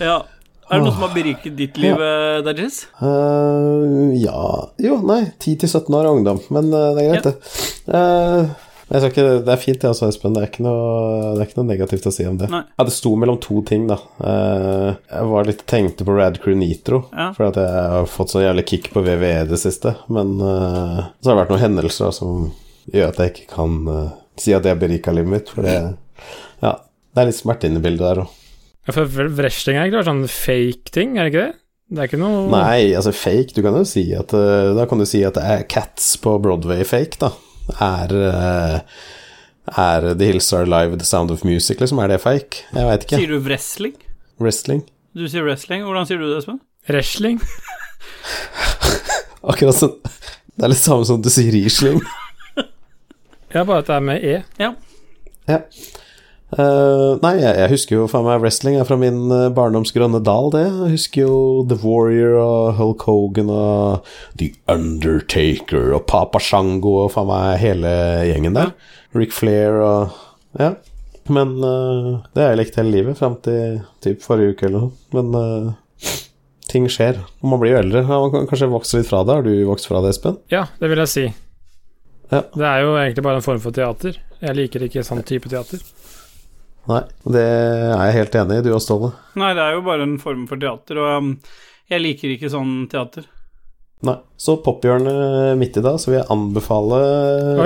Ja. Er det noe som har beriket ditt liv, ja. Dajis? Uh, ja Jo, nei. 10-17 år er ungdom, men uh, det er greit, det. Uh, ikke, det er fint, det også, Espen. Det er, noe, det er ikke noe negativt å si om det. Nei. Ja, det sto mellom to ting, da. Eh, jeg var litt tenkte på Rad Crew Nitro, Ja. for at jeg har fått så jævlig kick på VVE det siste. Men eh, så har det vært noen hendelser da, som gjør at jeg ikke kan eh, si at det har berika livet mitt, for det Ja, det er litt smerte inne i bildet der òg. Ja, for wrestling er ikke bare sånn fake ting, er det ikke det? Det er ikke noe Nei, altså fake Du kan jo si at eh, Da kan du si at det er Cats på Broadway fake, da. Er eh, Er The Hills Are Live The Sound of Music, liksom? Er det fake? Jeg veit ikke. Sier du wrestling? Wrestling? Du sier wrestling. Hvordan sier du det, Espen? Wrestling? Akkurat sånn Det er litt samme som du sier Riesling. Ja, bare at det er med E. Ja. Ja. Eh, nei, jeg, jeg husker jo faen meg wrestling er fra min uh, barndoms grønne dal, det. Jeg husker jo The Warrior og Hulk Hogan og The Undertaker og Papa Shango og faen meg hele gjengen der. Rick Flair og Ja. Men uh, det har jeg likt hele livet, fram til typ forrige uke eller noe. Men uh, ting skjer. Og man blir jo eldre. Ja, man kan kanskje vokse litt fra det. Har du vokst fra det, Espen? Ja, det vil jeg si. Ja. Det er jo egentlig bare en form for teater. Jeg liker ikke sånn type teater. Nei. Det er jeg helt enig i, du og Ståle. Nei, det er jo bare en form for teater, og um, jeg liker ikke sånn teater. Nei. Så pophjørnet midt i dag, så vil jeg anbefale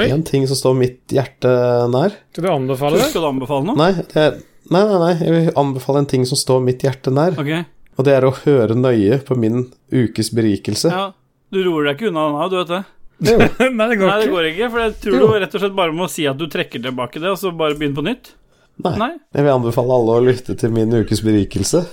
én en ting som står mitt hjerte nær. Skal du anbefale det? Skal du anbefale noe? Nei, det er, nei, nei, nei, jeg vil anbefale en ting som står mitt hjerte nær. Ok. Og det er å høre nøye på min ukes berikelse. Ja. Du roer deg ikke unna den, du vet det? det Nei, det går Nei, det går ikke, for jeg tror Jo. du rett og slett bare må si at du trekker tilbake det, og så bare begynne på nytt. Nei. Nei? Jeg vil anbefale alle å lytte til min ukes berikelse.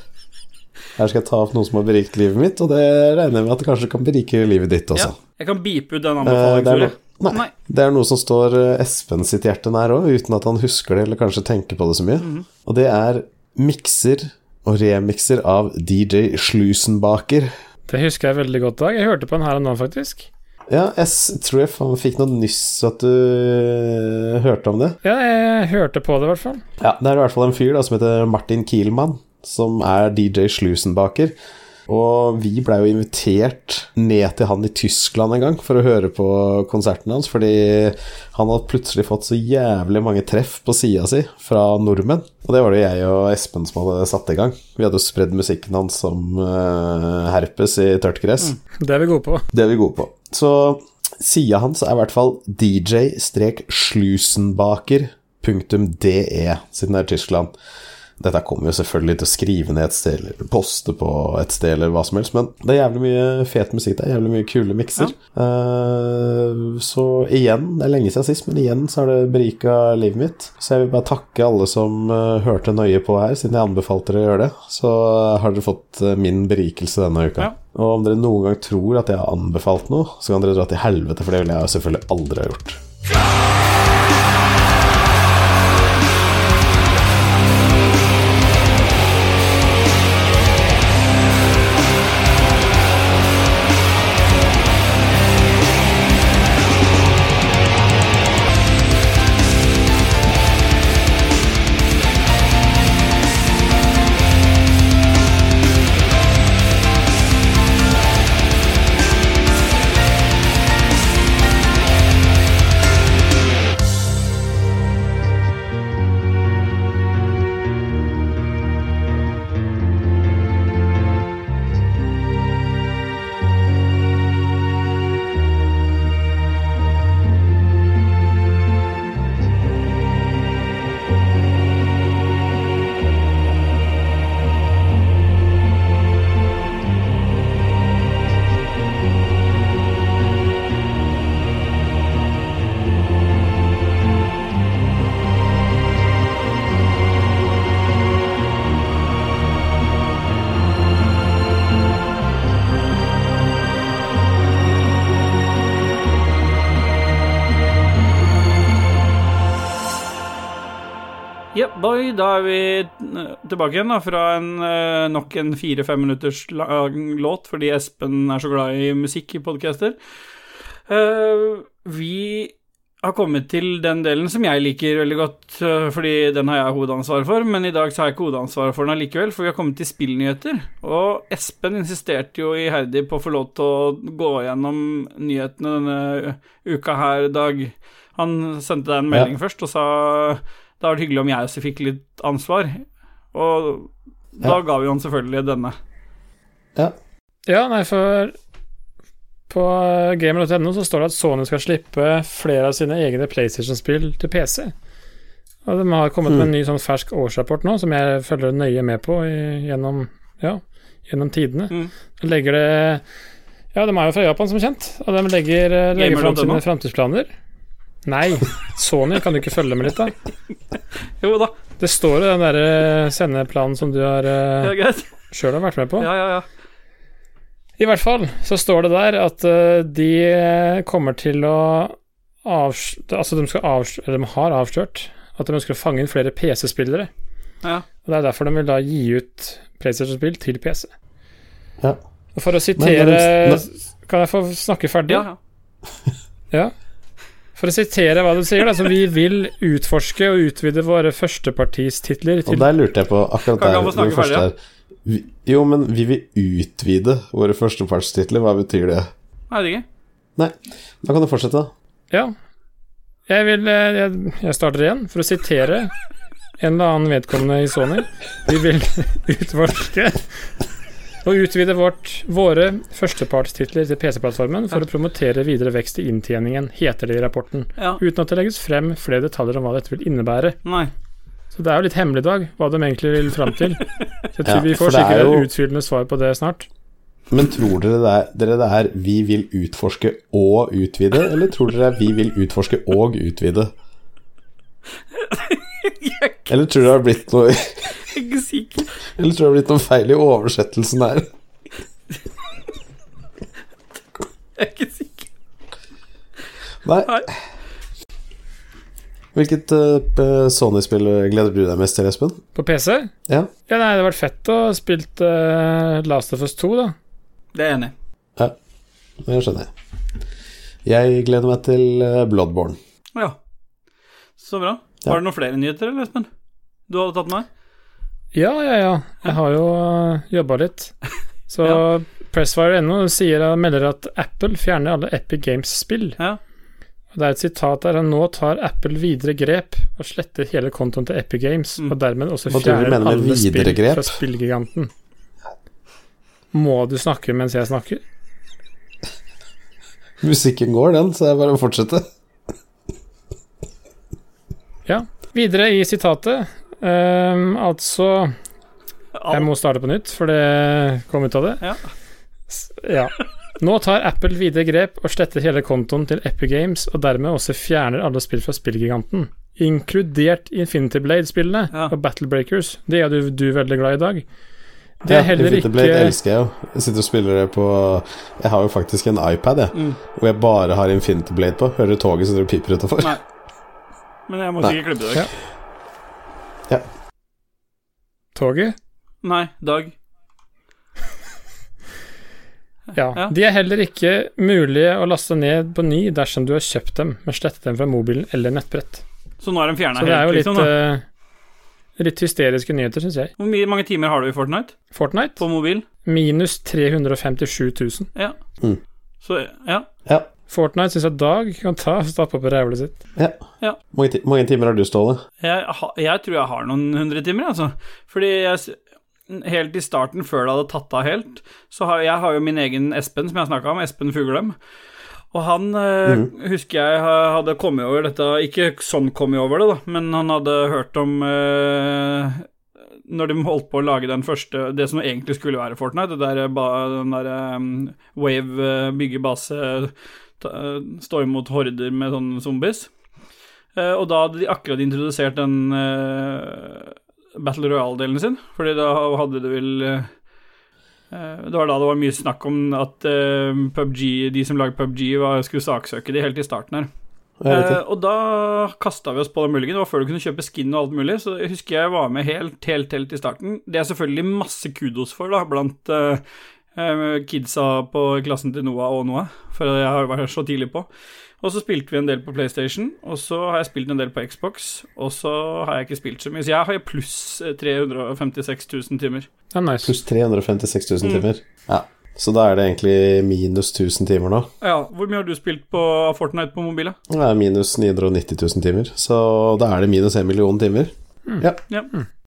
Her skal jeg ta opp noe som har berikt livet mitt, og det regner jeg med at det kanskje kan berike livet ditt også. Ja. Jeg kan beepe ut den Eh, anbefalingen. no nei, Nei. det er noe som står eh, Espen sitt hjerte nær òg, uten at han husker det eller kanskje tenker på det så mye. Mhm. Og det er mikser og remikser av DJ Slusenbaker. Det husker jeg veldig godt, Dag. Jeg hørte på den her og nå, faktisk. Ja, jeg tror jeg faen fikk noe nyss at du eh, hørte om det. Ja, jeg hørte på det, i hvert fall. Ja, det er i hvert fall en fyr da som heter Martin Kielmann, som er DJ Slusenbaker. Og vi blei jo invitert ned til han i Tyskland en gang for å høre på konserten hans, fordi han hadde plutselig fått så jævlig mange treff på sida si fra nordmenn. Og det var det jeg og Espen som hadde satt i gang. Vi hadde jo spredd musikken hans som uh, herpes i tørt gress. Det er vi gode på. Det er vi gode på. Så sida hans er i hvert fall dj-slusenbaker.de, siden det er Tyskland. Dette kommer jo selvfølgelig til å skrive ned et sted, eller poste på et sted, eller hva som helst, men det er jævlig mye fet musikk der, jævlig mye kule mikser. Eh, så igjen, det er lenge siden sist, men igjen så har det berika livet mitt. Så jeg vil bare takke alle som eh, hørte nøye på her, siden jeg anbefalte dere å gjøre det. Så har dere fått eh, min berikelse denne uka. Ja. Og om dere noen gang tror at jeg har anbefalt noe, så kan dere dra til helvete, for det ville jeg selvfølgelig aldri ha gjort. Boy, tilbake igjen da, fra en, eh, nok en fire-fem minutters lang låt, fordi Espen er så glad i musikk i podcaster. Uh, vi har kommet til den delen som jeg liker veldig godt, eh, fordi den har jeg hovedansvar for, men i dag så har jeg ikke hovedansvaret for den allikevel, for vi har kommet til spillnyheter. Og Espen insisterte jo iherdig på å få lov til å gå gjennom nyhetene denne uka her, Dag. Han sendte deg en melding først og sa det hadde vært hyggelig om jeg også fikk litt ansvar. Og da Ja. ga vi han selvfølgelig denne. Ja. Ja, nei, for på gamer.no så står det at Sony skal slippe flere av sine egne PlayStation-spill til PC. Og de har kommet med en ny sånn fersk årsrapport nå, som jeg følger nøye med på i, gjennom, ja, gjennom tidene. Mm. Da legger det Ja, de er jo fra Japan, som kjent, og de legger, eh, legger fram sine framtidsplaner. Nei, Sony kan du ikke følge med litt, da? Jo da, Det står i den derre sendeplanen som du har er greit. sjøl har vært med på. Ja, ja, ja. I hvert fall så står det der at eh, de kommer til å avs... Altså, de skal avs... Eller de har avslørt at de ønsker å fange inn flere PC-spillere. ja. Og Det er derfor de vil da gi ut PlayStation-spill til PC. Ja. Og for å sitere Men- Kan jeg få snakke ferdig? ja, ja. Ja. For å sitere hva du sier, da, så vi vil utforske og utvide våre førstepartistitler Og der lurte jeg på akkurat Kan der han få snakke ferdig, er- vi, Jo, men vi vil utvide våre førstepartstitler. Hva betyr det? Jeg vet ikke. Nei, da kan du fortsette, da. Ja. Jeg vil eh, jeg, jeg starter igjen for å sitere en eller annen vedkommende i Sony. Vi vil utforske og utvide vårt, våre førstepartstitler til PC-plattformen for å promotere videre vekst i inntjeningen, heter det i rapporten. Ja. Uten at det legges frem flere detaljer om hva dette vil innebære. Nei. Så det er jo litt hemmelig dag, hva de egentlig vil fram til. Så jeg tror Ja, vi får er sikkert jo- utfyllende svar på det snart. Men tror dere det, er, dere det er 'vi vil utforske og utvide', eller tror dere det er 'vi vil utforske og utvide'? Er Eller tror dere det har blitt noe ikke sikker. Eller tror jeg det har blitt noe feil i oversettelsen her? Jeg er ikke sikker. Nei. Nei. Hvilket uh, Sony-spill gleder du deg mest til, Espen? På PC? Ja. Ja, nei, det hadde vært fett å spille spilt eh, Last of Us 2, da. Det er jeg enig i. Det skjønner jeg. Jeg gleder meg til eh, Bloodborne. Ja. Så bra. Ja. Var det noen flere nyheter, eller, Espen? Du hadde tatt med? Ja, ja, ja. Jeg har jo uh, jobba litt. Så Ja. Pressfire.no melder at Apple fjerner alle Epic Games-spill. Ja. Det er et sitat der nå tar Apple videre grep og sletter hele kontoen til Epic Games, Mm. og dermed også fjerner alle spill grep? fra spillgiganten. Må du snakke mens jeg snakker? Musikken går, den, så jeg bare fortsetter. Ja. Videre i sitatet, ehm, altså Jeg må starte på nytt, for det kom ut av det. Ja. Ja. Nå tar Apple videre grep og sletter hele kontoen til Epic Games, og dermed også fjerner alle spill fra spillgiganten, inkludert Infinity Blade-spillene Ja. og Battle Breakers. Det er du, du veldig glad i i dag. Det Ja, er heller Infinity Blade elsker jeg jo. Jeg sitter og spiller det på Jeg har jo faktisk en iPad, jeg, Mm. hvor jeg bare har Infinity Blade på. Hører toget som piper utafor. Nei. Men jeg må sikkert klippe det vekk. Ja. Toget. Nei, Dag. Ja. Ja. De er heller ikke mulige å laste ned på ny dersom du har kjøpt dem, men slettet dem fra mobilen eller nettbrett. Så nå er de fjerna Så det er jo litt, liksom? da eh, litt hysteriske nyheter, syns jeg. Hvor mange timer har du i Fortnite Fortnite på mobil? minus 357 000. Ja. Mm. Så ja. Ja. Fortnite syns jeg Dag kan ta og stappe opp i rævlet sitt. Mange, ti mange timer har du, Ståle? Jeg, jeg tror jeg har noen hundre timer, altså. Fordi jeg Helt i starten, før det hadde tatt av helt, så har jeg har jo min egen Espen, som jeg har snakka om, Espen Fuglem. Og han eh, husker jeg hadde kommet over dette Ikke sånn kommet over det, da, men han hadde hørt om eh, Når de holdt på å lage den første Det som egentlig skulle være Fortnite, det der, den der um, Wave eh, eh, stå imot horder med sånne zombies. Eh, og da hadde de akkurat introdusert den eh, Battle Royale-delen sin, fordi da hadde det vel Det var da det var mye snakk om at PubG, de som lager PubG, var, skulle saksøke de helt i starten her. det. og da kasta vi oss på den muligheten Det var før du kunne kjøpe skin og alt mulig, så jeg husker jeg var med helt, helt, helt i starten. Det er selvfølgelig masse kudos for, da, blant eh, kidsa på klassen til Noah og Noah, for jeg har vært så tidlig på. Og så spilte vi en del på PlayStation, og så har jeg spilt en del på Xbox, og så har jeg ikke spilt så mye. Så jeg har pluss eh, 356 000 timer. Det er nice. Pluss 356 000 Mm. timer. Ja. Så da er det egentlig minus 1000 timer nå. Ja, hvor mye har du spilt på Fortnite på mobil? Det er minus 990 000 timer. Så da er det minus 1 million timer. Ja. Ja.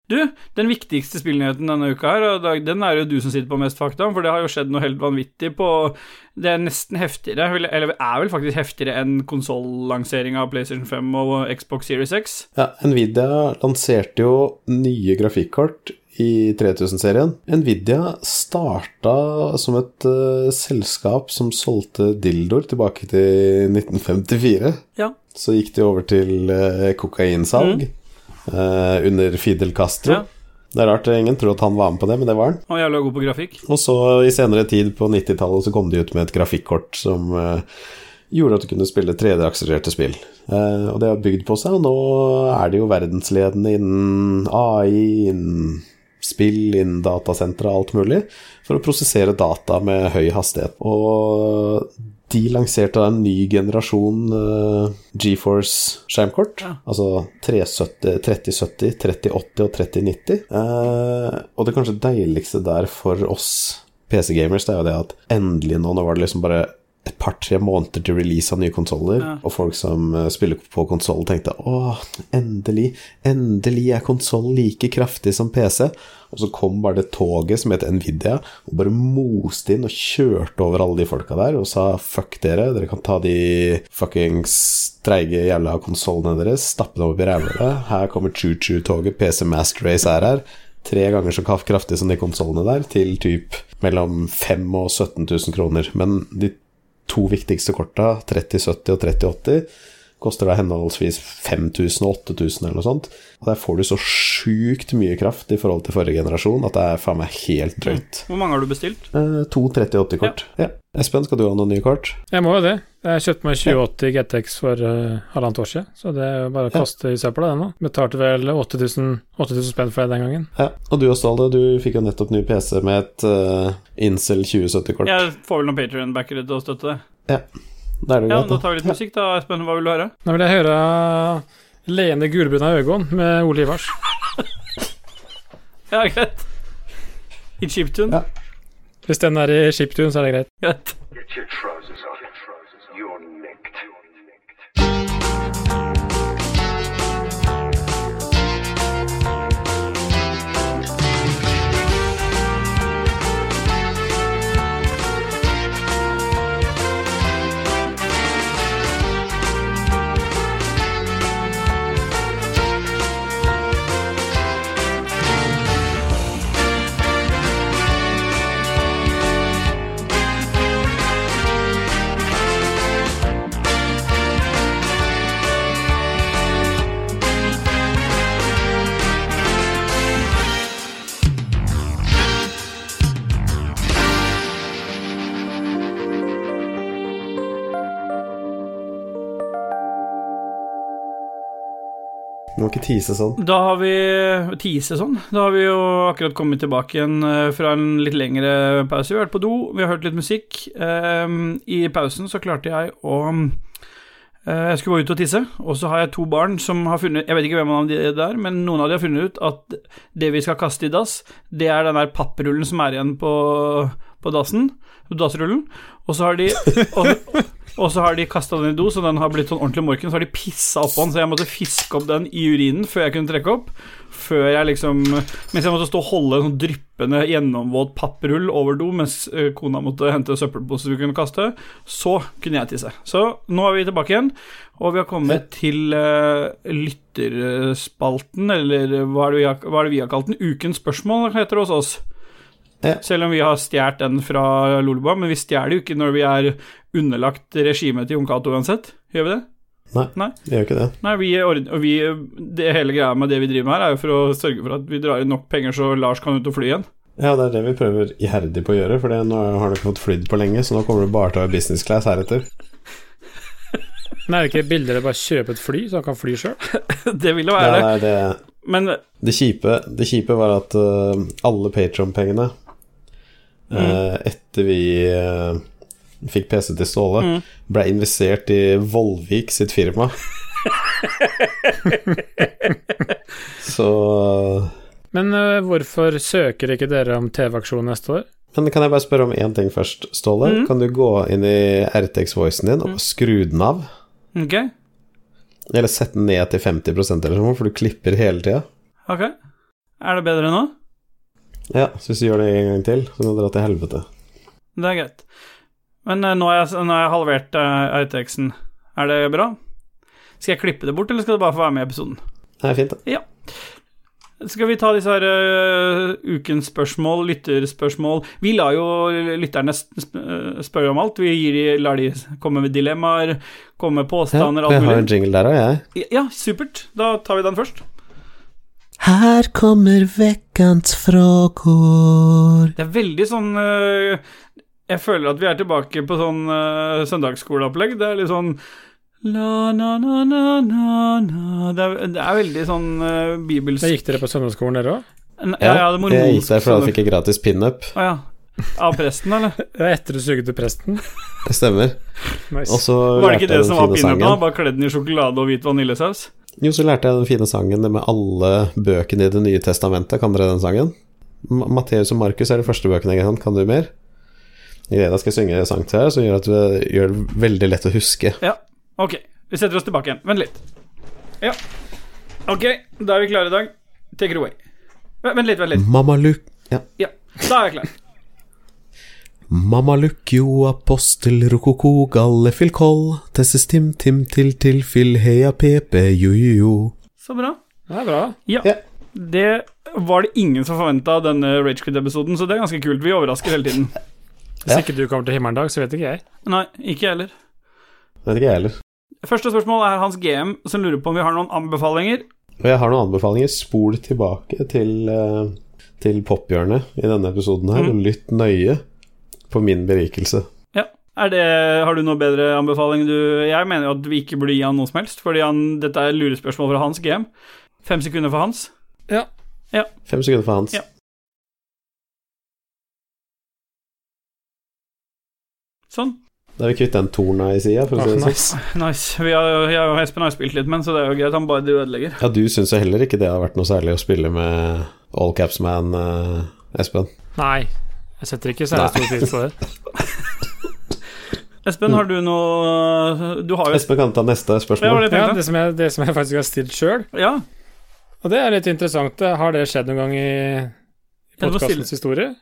Du, den viktigste spillnyheten denne uka her, og den er jo du som sitter på mest fakta, for det har jo skjedd noe helt vanvittig på Det er nesten heftigere, eller eller er vel faktisk heftigere enn konsollanseringa av PlayStation 5 og Xbox Series X. Ja, Nvidia lanserte jo nye grafikkort i 3000-serien. Nvidia starta som et uh, selskap som solgte dildoer tilbake til 1954. Ja. Så gikk de over til uh, kokainsalg eh, under Fidel Castro. Ja. Det er rart, ingen tror at han var med på det, men det var han. Og jævla god på grafikk. Og så i senere tid, på 90-tallet, så kom de ut med et grafikkort som uh, gjorde at du kunne spille 3D-akselererte spill. Uh, og det har bygd på seg, og nå er de jo verdensledende innen AI, innen spill, innen datasentre og alt mulig, for å prosessere data med høy hastighet. Og de lanserte en ny generasjon uh, GeForce-skjermkort. Ja. Altså 370, 3070, 3080 og 3090. Uh, og det kanskje deiligste der for oss PC-gamers, det er jo det at endelig nå, nå var det liksom bare et par-tre måneder til release av nye konsoller, Ja. og folk som eh, spiller på konsoll, tenkte åh, endelig, endelig er konsoll like kraftig som PC. Og så kom bare det toget som het Nvidia, og bare moste inn og kjørte over alle de folka der og sa fuck dere, dere kan ta de fuckings treige jævla konsollene deres, stappe dem opp i ræva. Her kommer choo-choo-toget, PC Master Race er her. Tre ganger så kraftig som de konsollene der, til typ mellom 5000 og 17 000 kroner. Men de to viktigste korta, 3070 og 3080, koster da henholdsvis 5000 og 8000 eller noe sånt. Og der får du så sjukt mye kraft i forhold til forrige generasjon at det er faen meg helt drøyt. Hvor mange har du bestilt? Eh, to 3080-kort. Ja. Espen, skal du ha noen nye kort? Jeg må jo det. Jeg kjøpte meg 2080 GTX for uh, halvannet år siden, så det er jo bare å Ja. kaste i søpla, det nå. Betalte vel 8000 8000 spenn for det den gangen. Ja. Og du og Ståle, du fikk jo nettopp ny PC med et uh, Incel 2070-kort. Jeg får vel noen Patrion-backere til å støtte det. Ja, Da er det Ja, greit, Da da. tar vi litt musikk, da. Espen, hva vil du høre? Nå vil jeg høre Leende av Øgon med Ole Ivars. Ja, greit. I chiptune? Ja. Hvis den er i chiptune, så er det greit. Get your trousers Du må ikke tease sånn. Da har vi Tise sånn. Da har vi jo akkurat kommet tilbake igjen eh, fra en litt lengre pause. Vi har vært på do, vi har hørt litt musikk. Ehm, I pausen så klarte jeg å eh, Jeg skulle gå ut og tisse, og så har jeg to barn som har funnet Jeg vet ikke hvem av de er, men noen av de har funnet ut at det vi skal kaste i dass, det er den der papprullen som er igjen på, på dassen. Dassrullen. Og så har de og, og så har de kasta den i do, så den har blitt sånn ordentlig morken. Så har de pissa oppå den, så jeg måtte fiske opp den i urinen før jeg kunne trekke opp. Før jeg liksom Mens jeg måtte stå og holde en sånn dryppende, gjennomvåt papprull over do mens eh, kona måtte hente søppelposer vi kunne kaste, så kunne jeg tisse. Så nå er vi tilbake igjen, og vi har kommet til uh, lytterspalten, eller hva er, vi hva er det vi har kalt den? Ukens spørsmål heter det hos oss. Ja. Selv om vi har stjålet den fra Lolebua, men vi stjeler jo ikke når vi er underlagt regimet til Jon Cato uansett. Gjør vi det? Nei, Nei. vi gjør ikke det. Nei, vi, ord- vi, det hele greia med det vi driver med her, er jo for å sørge for at vi drar inn nok penger så Lars kan ut og fly igjen. Ja, det er det vi prøver iherdig på å gjøre, for nå har du ikke fått flydd på lenge, så nå kommer du bare til å ha business class heretter. Men er det ikke billigere å bare kjøpe et fly, så han kan fly sjøl? Det ville jo være det. nei, det, Men det, kjipe, det kjipe var at uh, alle Patron-pengene eh, etter vi eh, fikk PC til Ståle, Mm. ble investert i Vollvik sitt firma. Så Men uh, hvorfor søker ikke dere om TV-aksjon neste år? Men kan jeg bare spørre om én ting først, Ståle? Mm. Kan du gå inn i RTX-voicen din og skru den av? ok, Eller sette den ned til 50% eller noe, for du klipper hele tida. ok. Er det bedre nå? Ja, så hvis du gjør det en gang til, så kan du dra til helvete. Det er greit. Men uh, nå har jeg, nå har jeg halvert uh, RTX-en. Er det bra? Skal jeg klippe det bort, eller skal det bare få være med i episoden? Det er fint, det. Skal vi ta disse her uh, ukens spørsmål, lytterspørsmål Vi lar jo lytterne eh, spørre om alt. Vi gir lar de komme med dilemmaer, komme med påstander, Ja, påstander, jeg har en jingle der òg, jeg. Ja, supert. Da tar vi den først. Her kommer vekkans frågor. Det er veldig sånn eh, Jeg føler at vi er tilbake på sånn uh, søndagsskoleopplegg. Det er litt sånn La, na, na, na, na, na. Det, er, det er veldig sånn uh, bibelsk Da gikk dere på søndagsskolen, dere òg? Ja, ja, det jeg gikk der fordi jeg fikk gratis pinup. Å ja. Av presten, eller? Ja, etter du suget til presten? Det stemmer. Nice. Og så Var det ikke det som var pinupen? Bare kledd den i sjokolade og hvit vaniljesaus? Jo, så lærte jeg den fine sangen med alle bøkene i Det nye testamentet. Kan dere den sangen? Ma- Matteus og Markus er de første bøkene jeg kan. Kan du mer? Jeg skal synge sang til her, som gjør at det gjør det veldig lett å huske. Ja. Ok, vi setter oss tilbake igjen. Vent litt. Ja. Ok, da er vi klare i dag. Take it away. Vent litt, vent litt. Mamma Luke. Ja. Ja, da er jeg klar. Mamma Lukkjo, apostel, rokoko, galle, filkoll koll, tesses tim, tim, til, til, fil heia, pepe, jo, jo, jo. Så bra. Det er bra. Ja. Ja. Det var det ingen som forventa denne Ragequid-episoden, så det er ganske kult. Vi overrasker hele tiden. Hvis Ja. ikke du kommer til himmelen dag, så vet ikke jeg. Nei, ikke jeg heller. Vet ikke jeg heller. Første spørsmål er Hans GM, som lurer på om vi har noen anbefalinger. Jeg har noen anbefalinger. Spol tilbake til, eh, til pophjørnet i denne episoden her, Mm. og lytt nøye på min berikelse. Ja. Er det, har du noe bedre anbefaling du Jeg mener jo at vi ikke burde gi han noe som helst, fordi han, dette er lurespørsmål fra Hans GM. Fem sekunder for Hans. Ja. Fem sekunder for Hans. Ja. Sånn. Da er vi kvitt den torna i sida, for å si det sånn. nice. Nice. Vi har, jeg og Espen har spilt litt, men så det er jo greit. Han bare ødelegger. Ja, du syns jo heller ikke det har vært noe særlig å spille med All Caps Man, eh, Espen? Nei, jeg setter ikke særlig stor pris på det. Espen, har du noe Du har jo Espen kan ta neste spørsmål. Ja, det Ja, det som jeg, det som jeg faktisk har stilt sjøl, Ja. og det er litt interessant. Har det skjedd noen gang i podkastens historie?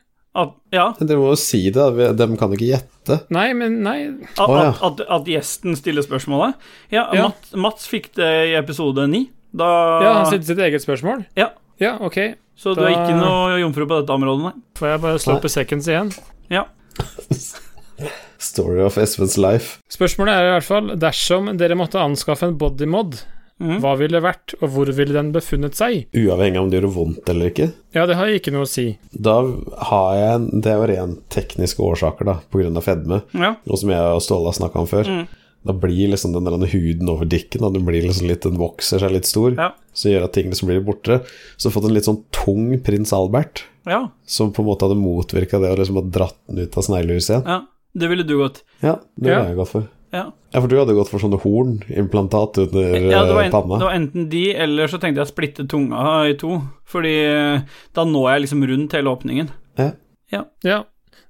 Ja. Men Dere må jo si det, De kan ikke gjette. Nei, men nei. At, ja. at, at, at gjesten stiller spørsmålet. Ja, Ja. Mats, Mats fikk det i episode ni. Da Ja, han stilte sitt eget spørsmål? Ja. Ja, ok. Så du er ikke noe jomfru på dette området, nei? Får jeg bare slå på opp i seconds igjen? Ja. Story of Espens life. Spørsmålet er i hvert fall dersom dere måtte anskaffe en bodymod, mm. hva ville det vært, og hvor ville den befunnet seg? Uavhengig av om det gjør vondt eller ikke. Ja, det har jeg ikke noe å si. Da har jeg en Det er jo rent tekniske årsaker, da, av fedme. ja. Noe som jeg og Ståle har snakka om før. Mm. Da blir liksom den der huden over dikken og den blir liksom litt, den vokser seg litt stor, Ja. som gjør at tingene liksom blir borte. Så har fått en litt sånn tung prins Albert, ja. som på en måte hadde motvirka det og liksom ha dratt den ut av sneglehuset igjen. Ja. Det ville du gått. Ja, det Ja. har jeg gått for. Ja. Ja, for du hadde gått for sånne hornimplantat under ja det, var eh, en, panna. det var enten de, eller så tenkte jeg å splitte tunga i to. Fordi eh, da når jeg liksom rundt hele åpningen. Ja Ja.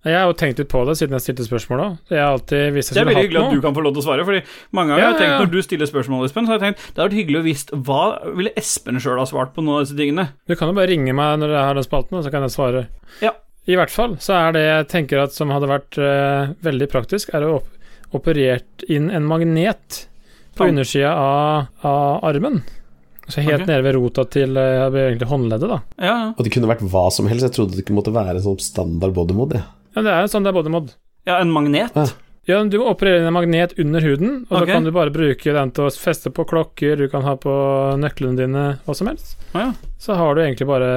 Jeg har jo tenkt litt på det siden jeg stilte spørsmål. Jeg har alltid hvis jeg Det er skulle veldig hyggelig hatt at du kan få lov til å svare, Fordi mange ganger Ja, har jeg tenkt ja, ja. når du stiller spørsmål, Espen, så har jeg tenkt det hadde vært hyggelig å visst hva ville Espen sjøl ha svart på noen av disse tingene. Du kan jo bare ringe meg når jeg har den spalten, og så kan jeg svare. Ja. I hvert fall så er det jeg tenker at som hadde vært uh, veldig praktisk, er å operert inn en magnet på undersida av, av armen. Så helt okay. nede ved rota til eh, egentlig håndleddet, da. Ja, ja. Og det kunne vært hva som helst. Jeg trodde det ikke måtte være en sånn standard bodymod. jeg. Ja, det er en sånn det er bodymod. ja en magnet. Ja. Ja, du må operere inn en magnet under huden, og okay. da kan du bare bruke den til å feste på klokker, du kan ha på nøklene dine, hva som helst. Å ja. Så har du egentlig bare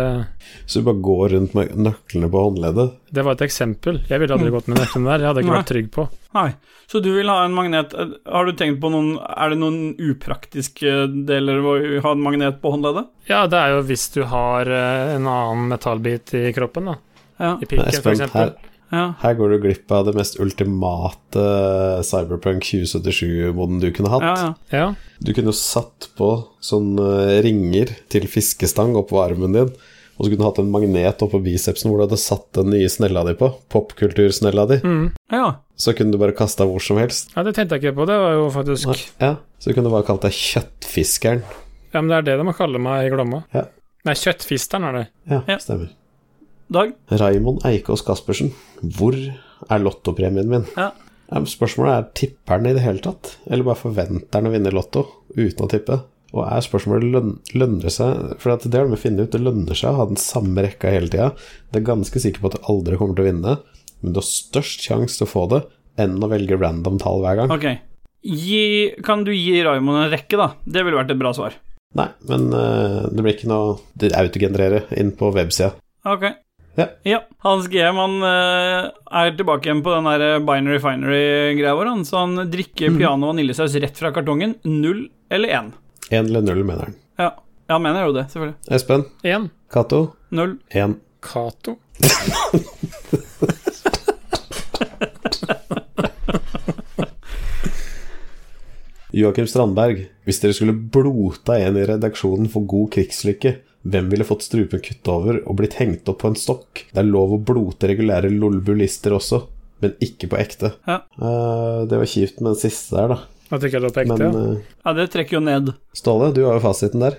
Så du bare går rundt med nøklene på håndleddet? Det var et eksempel. Jeg ville aldri gått med nøklene der, jeg hadde ikke Nei. vært trygg på. Nei. Så du vil ha en magnet eh, Har du tenkt på noen Er det noen upraktiske deler ved å ha en magnet på håndleddet? Ja, det er jo hvis du har eh, en annen metallbit i kroppen, da. Ja. I pikken, for eksempel. Ja. her går du glipp av det mest ultimate Cyberpunk 2077-moden du kunne hatt. Ja, ja. Ja. Du kunne jo satt på sånne ringer til fiskestang oppå armen din, og så kunne du hatt en magnet oppå bicepsen hvor du hadde satt den nye snella di på. Popkultursnella di. Mm. ja. Så kunne du bare kasta hvor som helst. ja, det tenkte jeg ikke på. Det var jo faktisk Nei, Ja, Så du kunne bare kalt deg Kjøttfiskeren. Ja, men det er det de må kalle meg i Glomma. Ja. Nei, Kjøttfisteren er det. Ja, Ja. stemmer. Dag? Raimond Eikås Caspersen, hvor er lottopremien min? Ja. Spørsmålet er tipper den i det hele tatt, eller bare forventer den å vinne lotto uten å tippe? Og er spørsmålet løn, lønner det seg For at det har de funnet ut, det lønner seg å ha den samme rekka hele tida. Det er ganske sikker på at du aldri kommer til å vinne, men du har størst sjanse til å få det enn å velge random tall hver gang. Ok. Gi, kan du gi Raymond en rekke, da? Det ville vært et bra svar. Nei, men uh, det blir ikke noe Det autogenererer inn på websida. Ok. Ja. Hans GM han eh, er tilbake igjen på den der binary finery-greia vår. Han, så han drikker piano og vaniljesaus rett fra kartongen. Null eller én. Én eller null, mener han. Ja. ja, han mener jo det, selvfølgelig. Espen? Én. Cato? Null. Én. Cato. Joakim Strandberg, hvis dere skulle blota en i redaksjonen for god krigslykke, hvem ville fått strupen kuttet over og blitt hengt opp på en stokk? Det er lov å blote regulære lolbulister også, men ikke på ekte. Ja. Uh, det var kjipt med den siste der, da. At ikke jeg lå på ekte, Men ja. eh, Ja, det trekker jo ned. Ståle, du har jo fasiten der.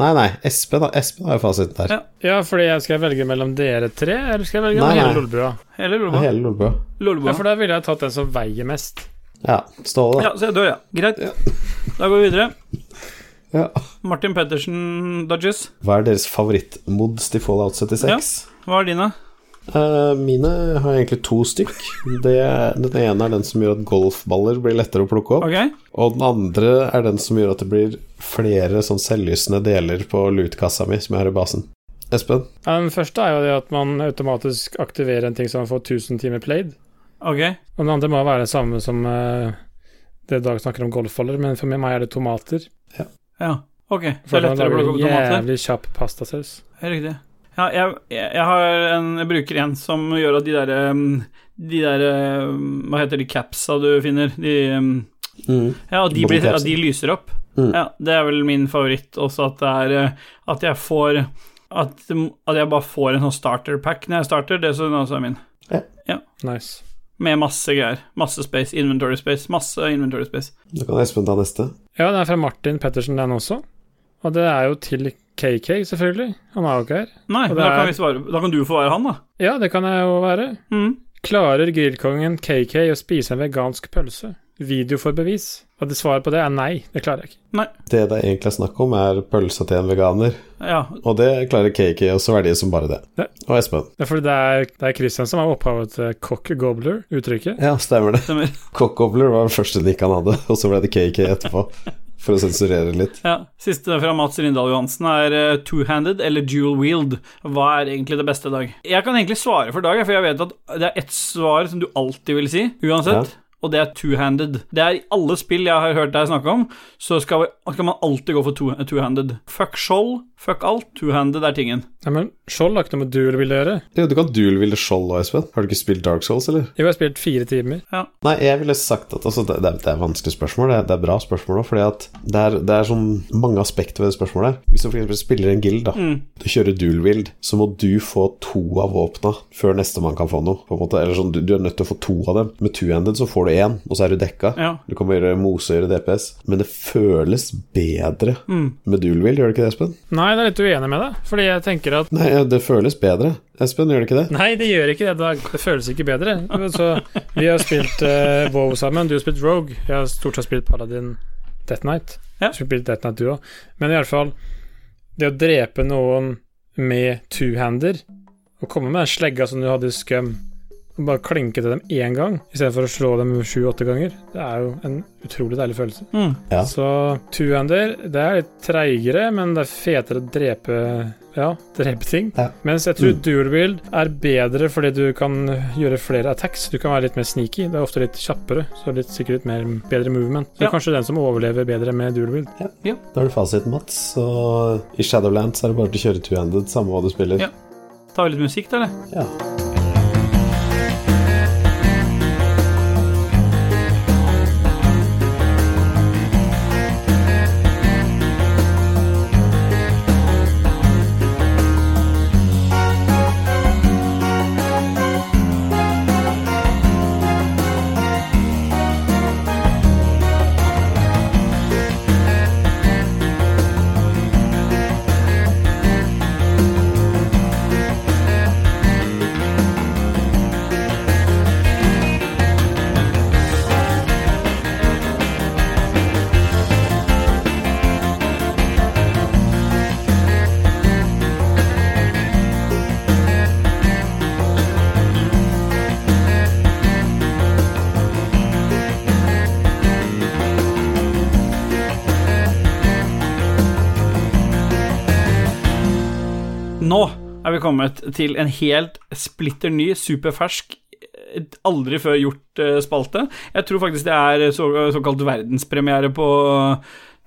Nei, nei, Espen, da. Espen har jo fasiten der. Ja. Ja, fordi jeg skal velge mellom dere tre, eller skal jeg velge Nei, hele nei. Lolbua? Hele Ja, Lolbua. Hele lolbua. Lolbua. Ja, for da ville jeg tatt den som veier mest. Ja, Ståle, da. Ja, så jeg dør, ja. Greit. Da går vi videre. Ja. Martin Pettersen Dodges. Hva er deres favorittmods til Fallout 76? Hva er dine? Uh, mine har egentlig to stykk. Det, den ene er den som gjør at golfballer blir lettere å plukke opp. Okay. Og den andre er den som gjør at det blir flere sånn selvlysende deler på lootkassa mi som jeg har i basen. Espen? Ja, den første er jo det at man automatisk aktiverer en ting som får 1000 timer played. Ok. Og den andre må være det samme som uh, det Dag snakker om golfboller, men for meg er det tomater. Ja. Ok. Så For det er lettere å plukke opp tomater? jævlig kjapp pastasaus. Det riktig. Ja, jeg, jeg, har en Jeg bruker en som gjør at de derre De derre Hva heter de capsa du finner? De Mm. Ja, at de, blir, at de lyser opp. Mm. Ja, det er vel min favoritt også, at det er eh, At jeg får At, at jeg bare får en sånn starter pack når jeg starter. Det er min. Nice. Med masse greier. Masse space. Inventory space. Masse inventory space. Da kan Espen ta neste. Ja, den er fra Martin Pettersen, den også. Og det er jo til KK, selvfølgelig. Han er jo ikke her. Nei, da kan, er- vi svare, da kan du få være han, da. Ja, det kan jeg jo være. Mm. Klarer grillkongen KK å spise en vegansk pølse? Video for bevis. Og det svaret på det er nei. Det klarer jeg ikke. Nei. Det det egentlig er snakk om, er pølsa til en veganer. Ja. Og det klarer KK å svelge som bare det. Det- Og Espen. Det er fordi det er, det er Christian som er opphavet til cock gobbler, uttrykket. Ja, stemmer det. Stemmer. Cockobler var den første nikk han hadde, og så ble det KK etterpå. For å sensurere litt. Ja, Siste fra Mats Rindal Johansen er eh, two-handed eller dual wheeled. Hva er egentlig det beste, Dag? Jeg kan egentlig svare for Dag, for jeg vet at det er ett svar som du alltid vil si, uansett. Og det er two-handed. Det er i alle spill jeg har hørt deg snakke om, så skal, vi, skal man alltid gå for two- two-handed. Fuck skjold, fuck alt. Two-handed er tingen. Nei, men Skjold har ikke noe med duel vil gjøre. Jo, du kan dual-ville skjold òg, Espen. Har du ikke spilt Dark Souls, eller? Jo, Jeg har spilt fire timer. Nei, jeg ville sagt at altså, det, det, er, det er vanskelig spørsmål. Det er, det er bra spørsmål òg, fordi at det er, det er sånn mange aspekter ved det spørsmålet her. Hvis du f.eks. spiller en guild, da, Mm. du kjører dual wield, så må du få to av våpna før nestemann kan få noe. på en måte. Eller sånn, du, du er nødt til å få to av dem. Med two-handed så får du én, og så er du dekka. Ja. Du kan bare gjøre mose og gjøre DPS. Men det føles bedre Mm. med dual wheel, gjør det ikke det, Espen? Nei, det er litt uenig med deg, fordi jeg tenker at Nei, det føles bedre. Espen, gjør det ikke det? Nei, det gjør ikke det. Det føles ikke bedre. Så vi har spilt uh, WoW sammen. Du har spilt Rogue. Jeg har stort sett spilt Paladin Death Knight. Ja. Du har spilt Death Night du òg. Men i alle fall Det å drepe noen med two-hander, og komme med den slegga som du hadde i Scum, bare klinke til dem én gang, istedenfor å slå dem sju-åtte ganger, det er jo en utrolig deilig følelse. Mm. Ja. Så two-hander, det er litt treigere, men det er fetere å drepe ja, drepe ting. Ja. Mens jeg tror Mm. dual wield er bedre fordi du kan gjøre flere attacks. Du kan være litt mer sneaky. Det er ofte litt kjappere, så litt, sikkert litt mer, bedre movement. Så Ja. kanskje den som overlever bedre med dual wield. Da har du fasiten, Mats. Og i Shadowlands er det bare til å kjøre two-handed, samme hva du spiller. Ja. Tar vi litt musikk, da, eller? Ja. Kommet til en helt splitter ny, superfersk, aldri før gjort eh, spalte. Jeg tror faktisk det er så, såkalt verdenspremiere på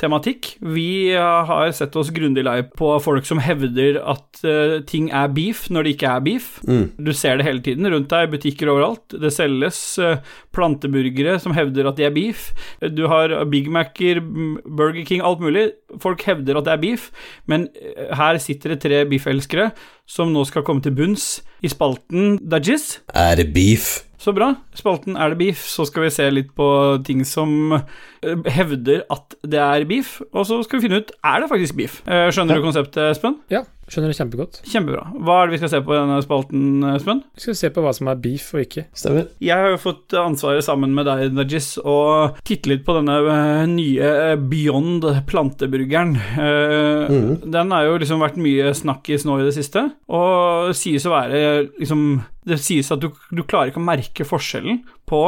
tematikk. Vi har sett oss grundig lei på folk som hevder at uh, ting er beef når det ikke er beef. Mm. Du ser det hele tiden rundt deg, butikker overalt. Det selges uh, planteburgere som hevder at de er beef. Du har Big Mac-er, Burger King, alt mulig. Folk hevder at det er beef, men eh, her sitter det tre beef-elskere som nå skal komme til bunns i spalten Dajis. Er det beef? Så bra. Spalten Er det beef? Så skal vi se litt på ting som eh, hevder at det er beef, og så skal vi finne ut er det faktisk beef. Skjønner Skjønner du konseptet, Espen? Ja, skjønner det kjempegodt. Kjempebra. Hva er det vi skal se på i denne spalten, Espen? Vi skal se på hva som er beef og ikke. Stemmer. Jeg har jo fått ansvaret sammen med deg, Najis, å titte litt på denne eh, nye eh, Beyond planteburgeren. Eh, Mhm. Den har jo liksom vært mye snakkis nå i det siste, og sies å være liksom Det sies at du, du klarer ikke å merke forskjellen på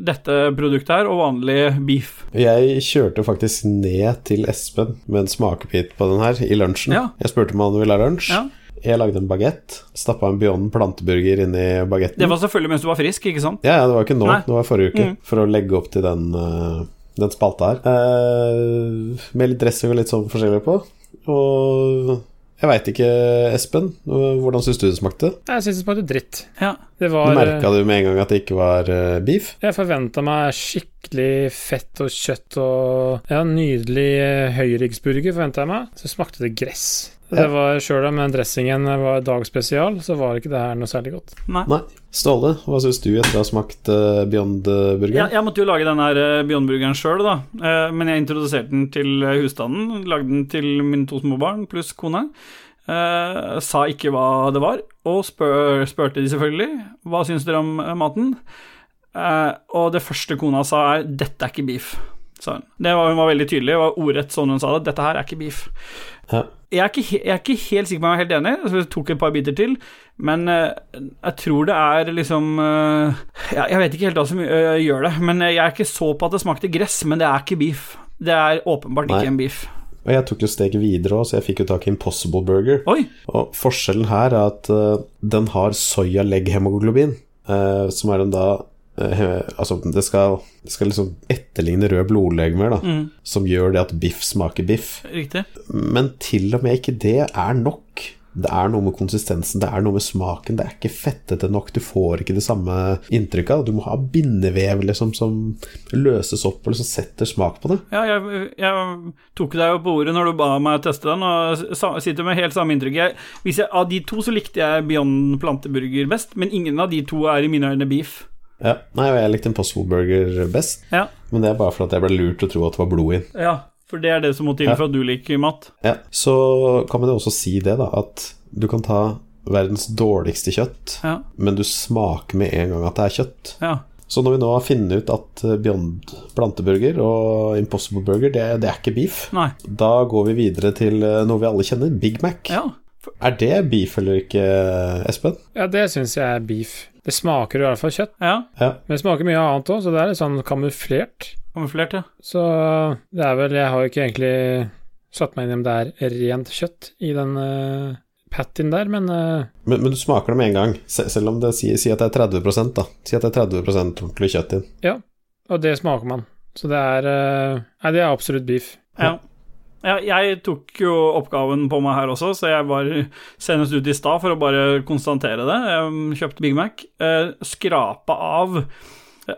dette produktet her og vanlig beef. Jeg kjørte faktisk ned til Espen med en smakebit på den her i lunsjen. Ja. Jeg spurte om han ville ha lunsj. Ja. Jeg lagde en bagett. Stappa en Beyond planteburger inn i bagetten. Det var selvfølgelig mens du var frisk, ikke sant? Ja, ja, det var ikke nå, Nei. det var forrige uke. Mm. For å legge opp til den, eh, den spalta her. Eh, med litt dressing og litt sånn forskjellig på. Og jeg veit ikke, Espen, hvordan syns du det smakte? Jeg syns det smakte dritt. Ja. Det var Merka du med en gang at det ikke var eh, beef? Jeg forventa meg skikkelig fett og kjøtt og Ja, nydelig eh, høyryggsburger forventa jeg meg. Så smakte det gress. Det var Sjøl om dressingen var dagspesial, så var ikke det her noe særlig godt. Nei. Nei. Ståle, hva syns du etter å ha smakt uh, Beyond-burgeren? Ja, jeg måtte jo lage den her eh, Beyond-burgeren sjøl, da. Eh, men jeg introduserte den til eh, husstanden. Lagde den til mine to små barn pluss kone. Eh, sa ikke hva det var, og spør, spurte de selvfølgelig hva syns dere om eh, maten. Eh, og det første kona sa, er 'dette er ikke beef', sa hun. Det var, hun var veldig tydelig, det var ordrett sånn hun sa det. 'Dette her er ikke beef'. Ja. Jeg er, ikke, jeg er ikke helt sikker på om jeg er helt enig, så jeg tok et par biter til. Men eh, jeg tror det er liksom eh, ja, Jeg vet ikke helt hva som eh, gjør det, men jeg er ikke så på at det smakte gress, men det er ikke beef. Det er åpenbart Nei. ikke en beef. Og jeg tok jo steget videre òg, så jeg fikk jo tak i Impossible Burger. Oi! Og forskjellen her er at den har soya legg-hemoglobin, eh, som er en da Altså, det skal, det skal liksom etterligne røde blodlegemer, da, Mm, som gjør det at biff smaker biff. riktig. Men til og med ikke det er nok. Det er noe med konsistensen, det er noe med smaken. Det er ikke fettete nok. Du får ikke det samme inntrykket. Du må ha bindevev liksom, som løses opp og liksom setter smak på det. Ja, jeg, jeg tok deg jo på ordet når du ba meg teste den, og sitter med helt samme inntrykk. Jeg, jeg, av de to så likte jeg Beyond planteburger best, men ingen av de to er i mine øyne beef. Ja, Nei, jeg likte Impossible Burger best, Ja, men det er bare fordi jeg ble lurt til å tro at det var blod i den. ja for det er det som må til Ja. for at du liker mat. Ja, så kan man jo også si det, da, at du kan ta verdens dårligste kjøtt, Ja, men du smaker med en gang at det er kjøtt. ja. Så når vi nå har funnet ut at eh, Beyond planteburger og Impossible Burger, det, det er ikke beef, Nei. da går vi videre til eh, noe vi alle kjenner, Big Mac. Ja. Er det beef eller ikke, Espen? Ja, det syns jeg er beef. Det smaker i hvert fall kjøtt, Ja, Ja. men det smaker mye annet òg, så det er litt sånn kamuflert. kamuflert, ja. Så det er vel Jeg har jo ikke egentlig satt meg inn i om det er rent kjøtt i den uh, pattien der, men uh... Men, men du smaker det med en gang, se- selv om det sier, sier at det er 30 da. Si at det er 30% ordentlig kjøtt i den. Og det smaker man. Så det er uh, Nei, det er absolutt beef. Ja. Ja. Jeg tok jo oppgaven på meg her også, så jeg var senest ut i stad for å bare konstatere det. Jeg kjøpte Big Mac, eh, skrapa av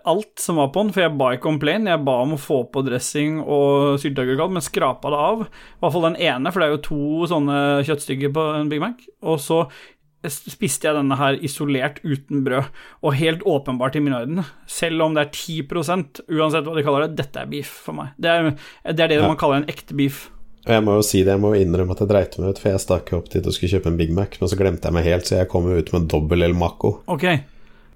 alt som var på den, for jeg ba ikke om plain, jeg ba om å få på dressing og sylteagurkalt, men skrapa det av. I hvert fall den ene, for det er jo to sånne kjøttstykker på en Big Mac. Og så spiste jeg denne her isolert uten brød, og helt åpenbart i min orden. selv om det er 10% uansett hva de kaller det, dette er beef for meg. Det er det, er det Ja. man kaller en ekte beef. Og jeg må jo si det, jeg må innrømme at jeg dreit meg ut, for jeg stakk opp dit og skulle kjøpe en Big Mac, men så glemte jeg meg helt, så jeg kom jo ut med dobbel El Maco. Ok,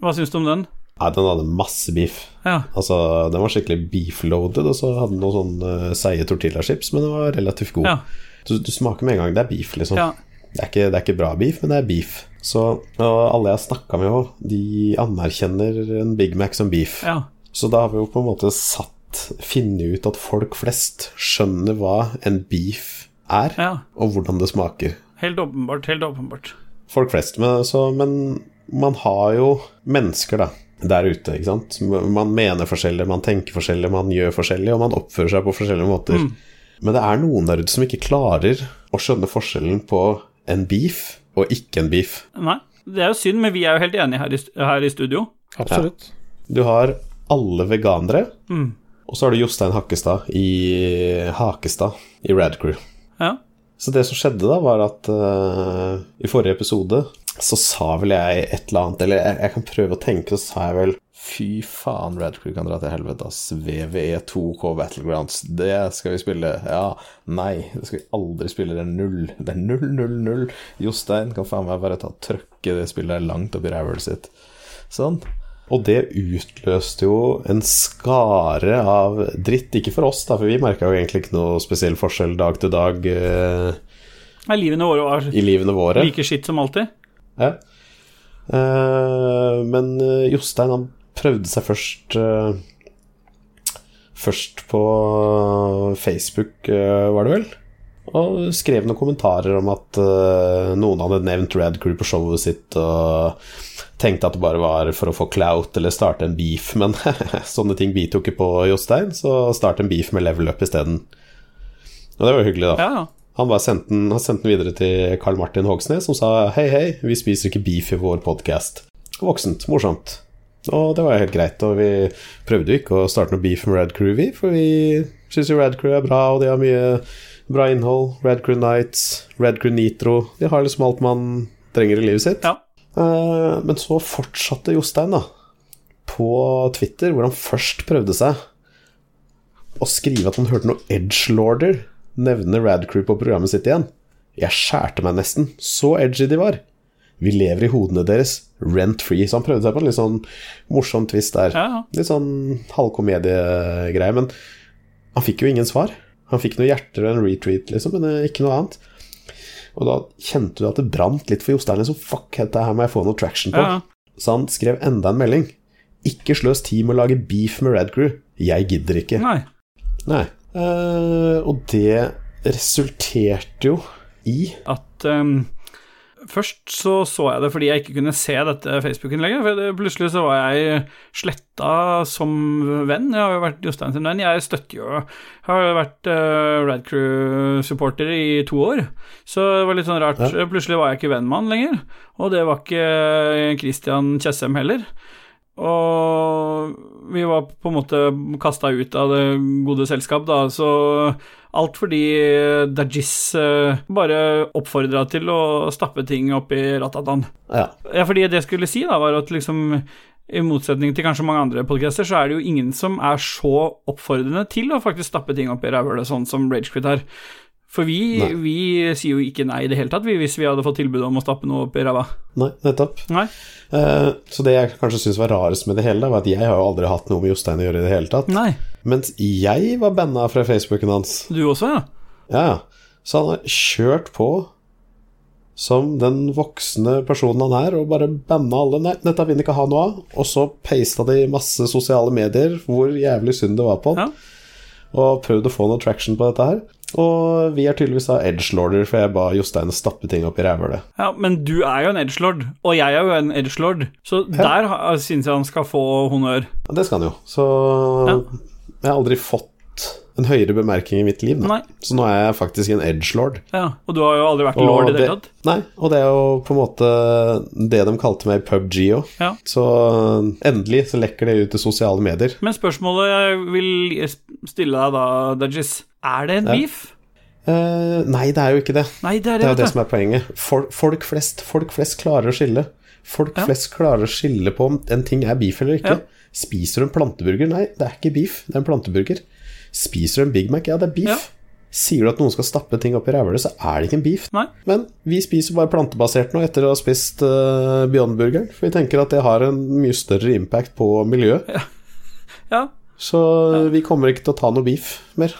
hva syns du om den? Nei, den hadde masse beef. Ja, Altså, den var skikkelig beef-loaded, og så hadde den noen sånne seige tortillachips, men den var relativt god. ja, Du, du smaker med en gang, det er beef, liksom. ja. Det, er ikke, det er ikke bra beef, men det er beef. Så alle jeg har snakka med òg, de anerkjenner en Big Mac som beef. ja. Så da har vi jo på en måte satt Funnet ut at folk flest skjønner hva en beef er, ja. og hvordan det smaker. Helt åpenbart, helt åpenbart. Folk flest, men, så, men man har jo mennesker, da. Der ute, ikke sant. Man mener forskjellig, man tenker forskjellig, man gjør forskjellig, og man oppfører seg på forskjellige måter. Men det er noen der ute som ikke klarer å skjønne forskjellen på en beef og ikke en beef. Nei, det er jo synd, men vi er jo helt enige her i, her i studio. Absolutt. Du har alle veganere, Mm. og så har du Jostein Hakkestad i Hakestad i Radcrew. Ja. Så det som skjedde da, var at uh, i forrige episode så sa vel jeg et eller annet, eller jeg, jeg kan prøve å tenke, så sa jeg vel Fy faen, Radcrew kan dra til helvete, ass. VVE2K Battlegrounds, det skal vi spille. Ja, nei, det skal vi aldri spille. Det er null. Det er null, null, null. Jostein kan faen meg bare ta og trykke det spillet langt opp i rævhølet sitt. Sånn. Og det utløste jo en skare av dritt. Ikke for oss, da, for vi merka jo egentlig ikke noe spesiell forskjell dag til dag eh, Nei, livene våre var i livene våre. like skitt som alltid. Ja. Eh, men eh, Jostein, han prøvde seg først eh, Først på Facebook, eh, var det vel? Og skrev noen kommentarer om at eh, noen hadde nevnt Rad Crew på showet sitt, og tenkte at det bare var for å få clout eller starte en beef, men sånne ting biter jo ikke på Jostein, så start en beef med level up isteden. Og det var hyggelig, da. Ja, ja. Han bare sendte den, han sendte den videre til Carl Martin Hogsnes, som sa hei, hei, vi spiser ikke beef i vår podkast. Voksent, morsomt. Og det var helt greit, og vi prøvde jo ikke å starte noe beef med Rad Crew, vi, for vi syns jo Rad Crew er bra, og de har mye bra innhold. Rad Crew Nights, Rad Crew Nitro, de har liksom alt man trenger i livet sitt. Ja. Eh, Men så fortsatte Jostein, da, på Twitter, hvor han først prøvde seg å skrive at han hørte noe edgelorder nevne Radcrew på programmet sitt igjen. Jeg skjærte meg nesten, så edgy de var. Vi lever i hodene deres, rent free. Så han prøvde seg på en litt sånn morsom twist der. Ja, ja. Litt sånn halvkomediegreie, men han fikk jo ingen svar. Han fikk noen hjerter og en retweet, liksom, men eh, ikke noe annet. Og da kjente du at det brant litt for Jostein. Liksom, fuck, dette her må jeg få noe traction på. Ja. Så han skrev enda en melding. Ikke sløs tid med å lage beef med Radcrew. Jeg gidder ikke. Nei. Nei. Uh, og det resulterte jo i At ehm, Først så så jeg det fordi jeg ikke kunne se dette Facebook-innlegget. For plutselig så var jeg sletta som venn. Jeg har jo vært Jostein sin venn. Jeg støtter jo Har vært uh, Radcrew-supporter i to år. Så det var litt sånn rart. Ja. Plutselig var jeg ikke venn med han lenger. Og det var ikke Christian Tjessem heller. Og vi var på en måte kasta ut av det gode selskap, da, så alt fordi Dajis eh, bare oppfordra til å stappe ting opp i ratatan. Ja. Ja, fordi det jeg skulle si, da, var at liksom i motsetning til kanskje mange andre podcaster, så er det jo ingen som er så oppfordrende til å faktisk stappe ting opp i rævhølet, sånn som Ragequit her. For vi, vi sier jo ikke nei i det hele tatt, vi, hvis vi hadde fått tilbud om å stappe noe opp i ræva. Nei, nettopp. Nei. Uh, så det jeg kanskje syns var rarest med det hele, var at jeg har jo aldri hatt noe med Jostein å gjøre i det hele tatt. Nei. Mens jeg var banna fra Facebooken hans. Du også, ja? Ja, ja. Så han har kjørt på som den voksne personen han er, og bare banna alle. Nei, dette vil han ikke ha noe av. Og så pasta de masse sosiale medier hvor jævlig synd det var på han. Ja. Og prøvd å få noe traction på dette her. Og vi er tydeligvis da edgelorder, for jeg ba Jostein stappe ting opp i rævhølet. Ja, men du er jo en edgelord, og jeg er jo en edgelord, så der ha- syns jeg han skal få honnør. Ja, det skal han jo. Så Ja. Jeg har aldri fått en høyere bemerking i mitt liv. Da. Nei. Så nå er jeg faktisk en edgelord. Ja, og du har jo aldri vært Og lord i det hele tatt. Nei, og det er jo på en måte det de kalte meg i PubG òg. Ja. Så endelig så lekker det ut til sosiale medier. Men spørsmålet jeg vil stille deg da, Dajis, er det en Ja. beef? Uh, nei, det er jo ikke det. Nei, det er Det er jo det. det som er poenget. Folk, folk, flest, folk flest klarer å skille. Folk Ja. flest klarer å skille på om en ting er beef eller ikke. Ja. Spiser du en planteburger? Nei, det er ikke beef, det er en planteburger. Spiser du en Big Mac? Ja, det er beef. Ja. Sier du at noen skal stappe ting opp i rævhølet, så er det ikke en beef. Nei. Men vi spiser bare plantebasert nå etter å ha spist uh, Beyond-burgeren. For vi tenker at det har en mye større impact på miljøet. Ja, Så vi kommer ikke til å ta noe beef mer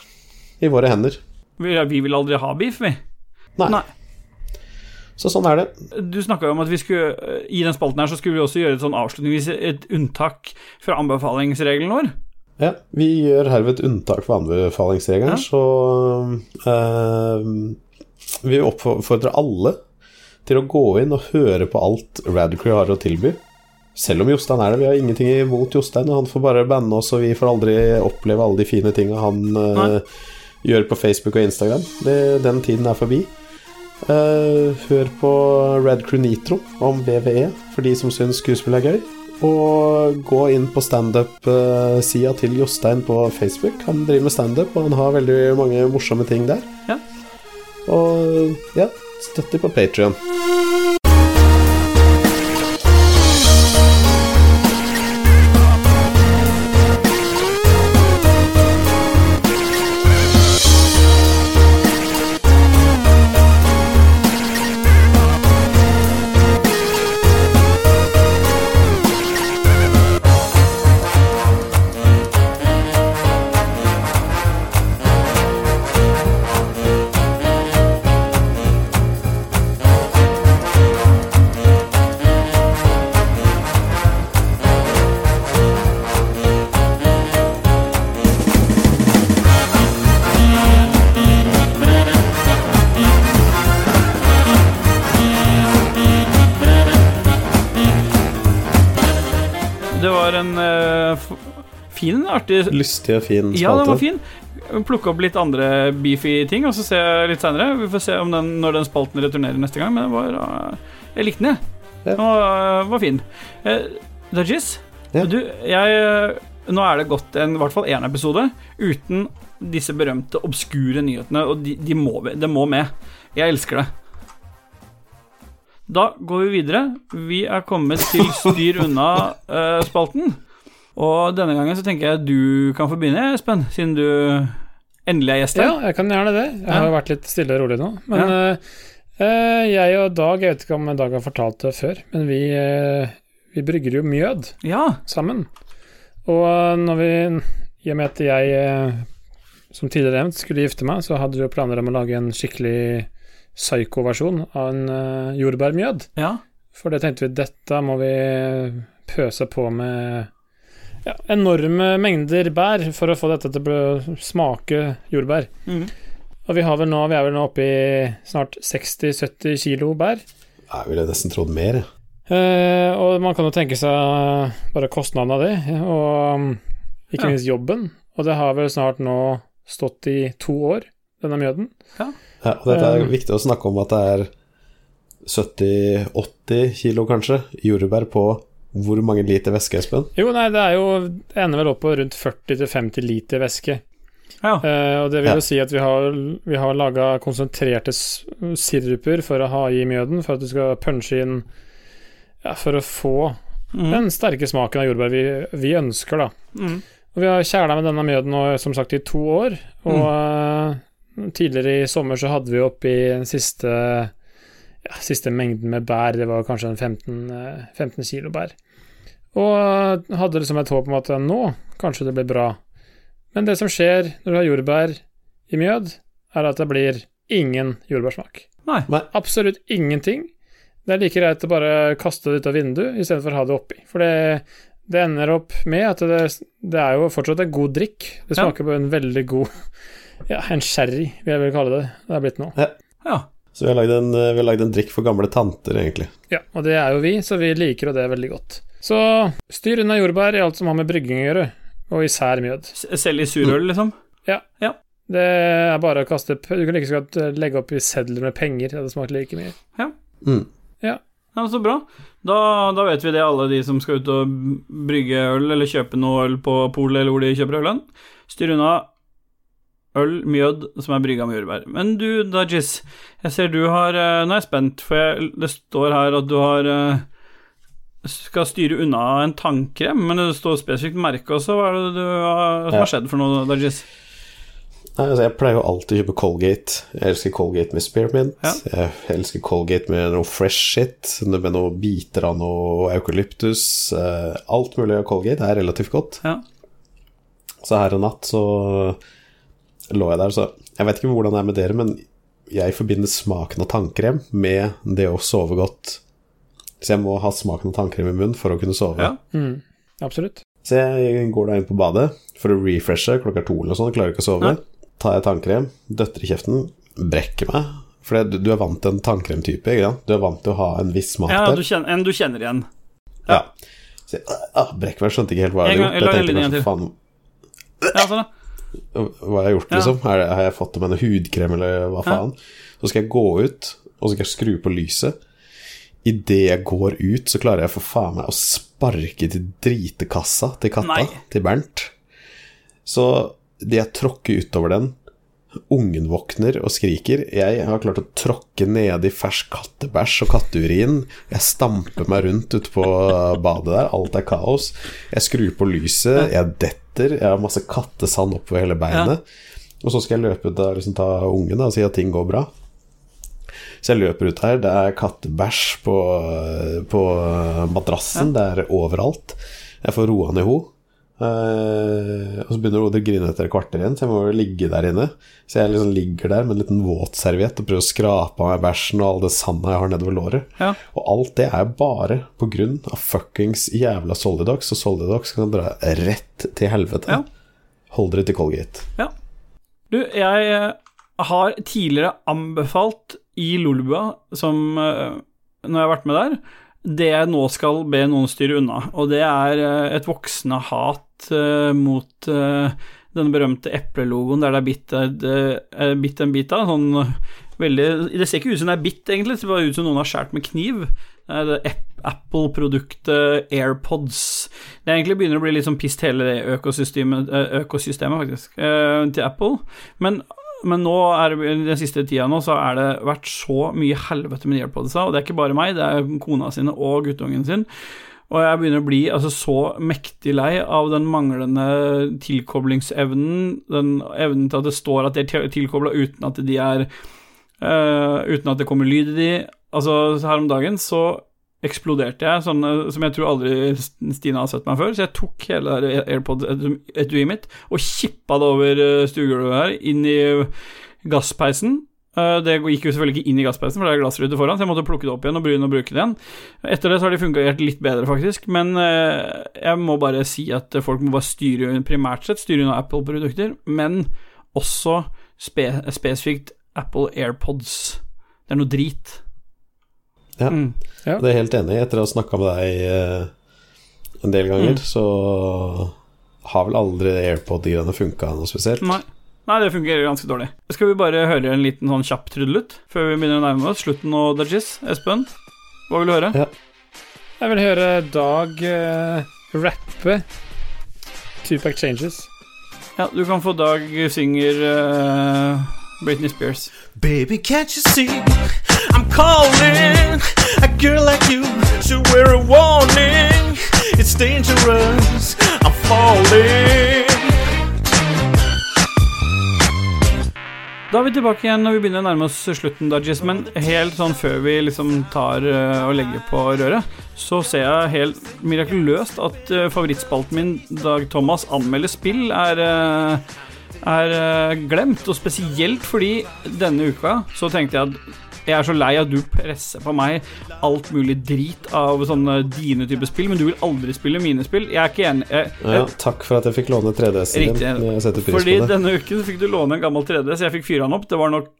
i våre hender. vi, vi vil aldri ha beef, vi. Nei. Nei. Så sånn er det. Du snakka om at vi skulle i den spalten her så skulle vi også gjøre et sånn avslutningsvis et unntak fra anbefalingsregelen vår. Ja, vi gjør herved unntak for anbefalingsregelen, Ja. så eh, vi oppfordrer alle til å gå inn og høre på alt Radcrew har å tilby. Selv om Jostein er det, vi har ingenting imot Jostein, han får bare banne oss, og vi får aldri oppleve alle de fine tinga han eh, gjør på Facebook og Instagram. Det, den tiden er forbi. Eh, hør på Red Crew Nitro om VVE, for de som syns skuespill er gøy. Og gå inn på standup-sida til Jostein på Facebook. Han driver med standup, og han har veldig mange morsomme ting der. Ja. Og ja, støtt dem på Patrion. Artig Lystig og fin spalte. Ja, den var fin. Plukke opp litt andre beefy ting, og så se litt seinere. Vi får se om den, når den spalten returnerer neste gang, men var eh, Jeg likte den, jeg. Ja. Den var, eh, var fin. Eh, Dajis, Ja. du, jeg eh, Nå er det gått en, i hvert fall én episode uten disse berømte obskure nyhetene, og de, de må, det må med. Jeg elsker det. Da går vi videre. Vi er kommet til Styr unna-spalten. Og denne gangen så tenker jeg du kan få begynne, Espen, siden du endelig er gjest Ja, jeg kan gjerne det. Jeg har jo vært litt stille og rolig nå. Men ja. uh, jeg og Dag, jeg vet ikke om Dag har fortalt det før, men vi, uh, vi brygger jo mjød Ja. sammen. Og når vi, i og med at jeg, som tidligere nevnt, skulle gifte meg, så hadde vi jo planer om å lage en skikkelig psyko-versjon av en uh, jordbærmjød. ja. For det tenkte vi, dette må vi pøse på med ja, enorme mengder bær for å få dette til å smake jordbær. Mm. Og vi, har vel nå, vi er vel nå oppe i snart 60-70 kilo bær. Jeg ville nesten trodd mer. jeg. Eh, og man kan jo tenke seg bare kostnaden av det, og um, ikke Ja. minst jobben. Og det har vel snart nå stått i to år, denne mjøden. Ja, og dette er Eh. viktig å snakke om at det er 70-80 kilo, kanskje, jordbær på hvor mange liter væske, Espen? Jo, nei, det er jo Det ender vel opp på rundt 40-50 liter væske. ja. Uh, og det vil Ja. jo si at vi har, vi har laga konsentrerte siruper for å ha i mjøden, for at du skal punche inn Ja, for å få mm. den sterke smaken av jordbær vi, vi ønsker, da. Mm. Og vi har kjæla med denne mjøden nå, som sagt, i to år. Og eh, tidligere i sommer så hadde vi oppi den siste ja, siste mengden med bær, det var kanskje en 15, eh, 15 kilo bær. Og hadde liksom et håp om at nå kanskje det blir bra. Men det som skjer når du har jordbær i mjød, er at det blir ingen jordbærsmak. Nei. Absolutt ingenting. Det er like greit å bare kaste det ut av vinduet istedenfor å ha det oppi. For det, det ender opp med at det, det er jo fortsatt en god drikk. Det Ja. smaker på en veldig god Ja, en sherry, vil jeg vel kalle det. Det er blitt nå. Ja. Så vi har lagd en, eh, en drikk for gamle tanter, egentlig. Ja, og det er jo vi, så vi liker jo det veldig godt. Så styr unna jordbær i alt som har med brygging å gjøre, og især mjød. Selv i surøl, liksom? Ja. Det er bare å kaste p- Du kan like godt eh, legge opp i sedler med penger, det hadde smakt like mye. Mm. Ja, Så bra. Da, da vet vi det, alle de som skal ut og brygge øl, eller kjøpe noe øl på polet, eller hvor de kjøper ølen. Styr unna øl, mjød, som er brygga med jordbær. Men du, Dajis, jeg ser du har eh, Nå er jeg spent, for jeg, det står her at du har eh, skal styre unna en tannkrem, men det står spesifikt merke også. Hva er det du har, som har skjedd for noe, Dajis? Nei, altså, jeg pleier jo alltid å kjøpe Colgate. Jeg elsker Colgate med spearmint. Ja. Jeg elsker Colgate med noe fresh shit, med noe biter av noe eukalyptus. eh, Alt mulig av Colgate er relativt godt. Ja. Så her en natt så lå jeg der, så Jeg vet ikke hvordan det er med dere, men jeg forbinder smaken av tannkrem med det å sove godt. Så jeg må ha smaken av tannkrem i munnen for å kunne sove. Ja. Mm, absolutt. Så jeg går da inn på badet for å refreshe klokka to eller noe sånt, klarer ikke å sove. Nei. Tar jeg tannkrem, døtter i kjeften, brekker meg. For det- du er vant til en tannkremtype, ikke sant? Du er vant til å ha en viss smak ja der. Ja, en du kjenner igjen. Ja. Så jeg ah, brekker meg, skjønte ikke helt hva jeg En hadde gjort. Jeg en tenkte kanskje, faen, Ja, sånn, da. Hva jeg har gjort, Ja. liksom. Er det, har jeg fått med en hudkrem, eller hva Ja. faen? Så skal jeg gå ut, og så skal jeg skru på lyset. Idet jeg går ut, så klarer jeg for faen meg å sparke til dritekassa til katta, Nei. til Bernt. Så det jeg tråkker utover den, ungen våkner og skriker. Jeg har klart å tråkke ned i fersk kattebæsj og katteurin. Jeg stamper meg rundt ute på badet der, alt er kaos. Jeg skrur på lyset, jeg detter, jeg har masse kattesand oppover hele beinet. Og så skal jeg løpe ut og liksom ta ungen og si at ting går bra. Så jeg løper ut her, det er kattebæsj på, på madrassen, det er overalt. Jeg får roa ned henne. Eh, og så begynner hun å grine etter et kvarter igjen, så jeg må jo ligge der inne. Så jeg liksom ligger der med en liten våtserviett og prøver å skrape av meg bæsjen og all det sandet jeg har nedover låret. Ja. Og alt det er bare på grunn av fuckings jævla Solidox, og Solidox kan dra rett til helvete. Ja. Hold dere til Colgate. Du, jeg eh, har tidligere anbefalt i Lolbua, som eh, når jeg har vært med der, det jeg nå skal be noen styre unna, og det er eh, et voksende hat eh, mot den denne berømte eplelogoen der det er bitt, eh, en bit av. Sånn eh, veldig Det ser ikke ut som det er bitt, egentlig, det ser ut som noen har skåret med kniv. Det er Apple-produktet AirPods. Det egentlig begynner å bli litt sånn pist hele det økosystemet, eh, økosystemet faktisk, eh, til Apple. Men, men nå er det, den siste tida nå så er det vært så mye helvete med AirPodsa, og det er ikke bare meg, det er kona sine og guttungen sin. Og jeg begynner å bli altså, så mektig lei av den manglende tilkoblingsevnen, den evnen til at det står at de er tilkobla uten at de er uh, Uten at det kommer lyd i de. Altså, her om dagen så eksploderte jeg, sånn eh, som jeg tror aldri Stina har sett meg før. Så jeg tok hele det AirPod-etuiet mitt og kippa det over eh, stuegulvet her, inn i gasspeisen. Eh, Det gikk jo selvfølgelig ikke inn i gasspeisen, for det er glassrute foran, så jeg måtte plukke det opp igjen og begynne å bruke det igjen. Etter det så har de fungert litt bedre, faktisk, men eh, jeg må bare si at folk må bare styre primært sett styre unna Apple-produkter, men også spe spesifikt Apple AirPods. Det er noe drit. Ja. Mm. Ja. Det er helt enig. Etter å ha snakka med deg eh, en del ganger, Mm. så har vel aldri AirPod-greiene funka noe spesielt. Nei. Nei, det fungerer ganske dårlig. Skal vi bare høre en liten sånn kjapp trudelutt før vi begynner å nærme oss slutten og Dajis? Espen, hva vil du høre? Ja. Jeg vil høre Dag uh, rappe Tupac Changes. Ja, du kan få Dag synger uh, Britney Spears. Baby, can't you see? I'm calling. A girl like you should wear a warning. It's dangerous. I'm falling. Da er vi tilbake igjen når vi begynner å nærme oss slutten, Dajis. Men helt sånn før vi liksom tar uh, og legger på røret, så ser jeg helt mirakuløst at uh, favorittspalten min, Dag Thomas anmelder spill, er, eh, er eh, glemt. Og spesielt fordi denne uka så tenkte jeg at jeg er så lei at du presser på meg alt mulig drit av sånne dine typer spill, men du vil aldri spille mine spill. Jeg er ikke enig. Jeg, Ja, takk for at jeg fikk låne 3DS-en din. Jeg Fordi denne uken fikk du låne en gammel 3DS. jeg fikk fyra den opp. Det var nok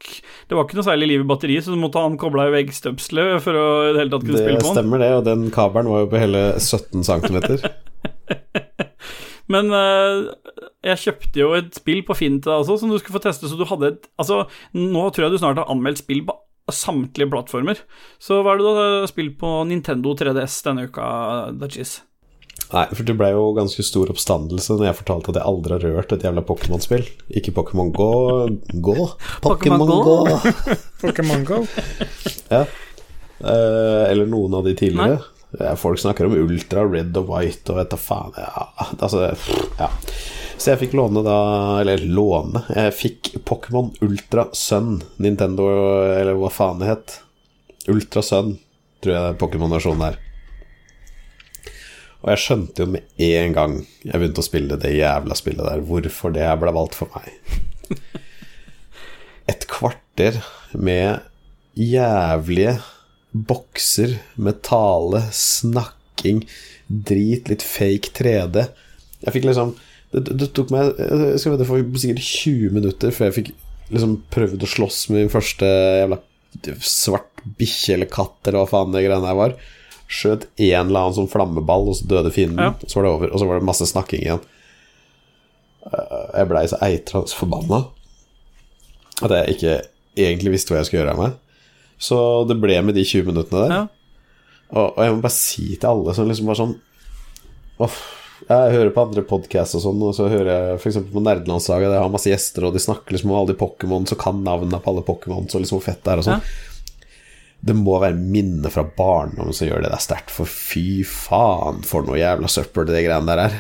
Det var ikke noe særlig liv i batteriet, så du måtte ha den kobla i veggstøpselet for å i det hele tatt kunne Det spille på den. Det stemmer, det. Og den kabelen var jo på hele 17 cm. Men eh, jeg kjøpte jo et spill på Finn til deg også, som du skulle få teste, så du hadde et Altså, nå tror jeg du snart har anmeldt spill på samtlige plattformer. Så hva er det du har spilt på Nintendo 3DS denne uka, Dutchies? Nei, for det ble jo ganske stor oppstandelse når jeg fortalte at jeg aldri har rørt et jævla Pokémon-spill. Ikke Pokémon Go Gå? Pokémon Go? Go! Pokémon Go. ja. Eh, eller noen av de tidligere. Ja, folk snakker om Ultra, Red og White og vet da faen. Ja, altså Ja. Så jeg fikk låne da Eller låne. Jeg fikk Pokémon Ultra Sun, Nintendo, eller hva faen det het. Ultra Sun, tror jeg Pokémon-versjonen er. Og jeg skjønte jo med en gang jeg begynte å spille det jævla spillet der, hvorfor det ble valgt for meg. Et kvarter med jævlige bokser med tale, snakking, drit, litt fake 3D. Jeg fikk liksom Det, det, tok meg Jeg skal vedde for sikkert 20 minutter før jeg fikk liksom prøvd å slåss med min første jævla svart bikkje eller katt eller hva faen det greiene her var. Skjøt en eller annen som flammeball, og så døde fienden. Ja. Så var det over. Og så var det masse snakking igjen. Eh, Jeg blei så eitrende forbanna at jeg ikke egentlig visste hva jeg skulle gjøre av meg. Så det ble med de 20 minuttene der. Ja. Og, og jeg må bare si til alle som liksom bare sånn Åh, Jeg hører på andre podcasts og sånn, og så hører jeg f.eks. på Nerdelandslaget, Jeg har masse gjester, og de snakker liksom om alle de Pokémon, så kan navnene på alle Pokémon, så liksom hvor fett det er og sånn. Det må være minner fra barndommen som gjør det der sterkt, for fy faen for noe jævla søppel det greiene der er.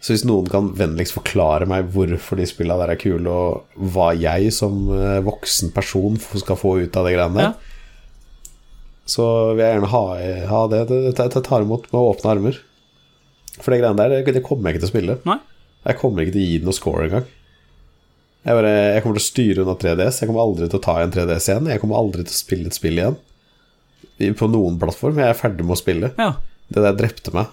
Så hvis noen kan vennligst forklare meg hvorfor de spillene der er kule, og hva jeg som eh, voksen person skal få ut av de greiene der, Ja. så vil jeg gjerne ha, ha det. Det tar imot med åpne armer. For de greiene der, det, det kommer jeg ikke til å spille. Nei? Jeg kommer ikke til å gi det noe score engang. Jeg, bare, jeg kommer til å styre unna 3DS. Jeg kommer aldri til å ta en 3DS igjen. Jeg kommer aldri til å spille et spill igjen. På noen plattform. Jeg er ferdig med å spille. Ja. Det der drepte meg.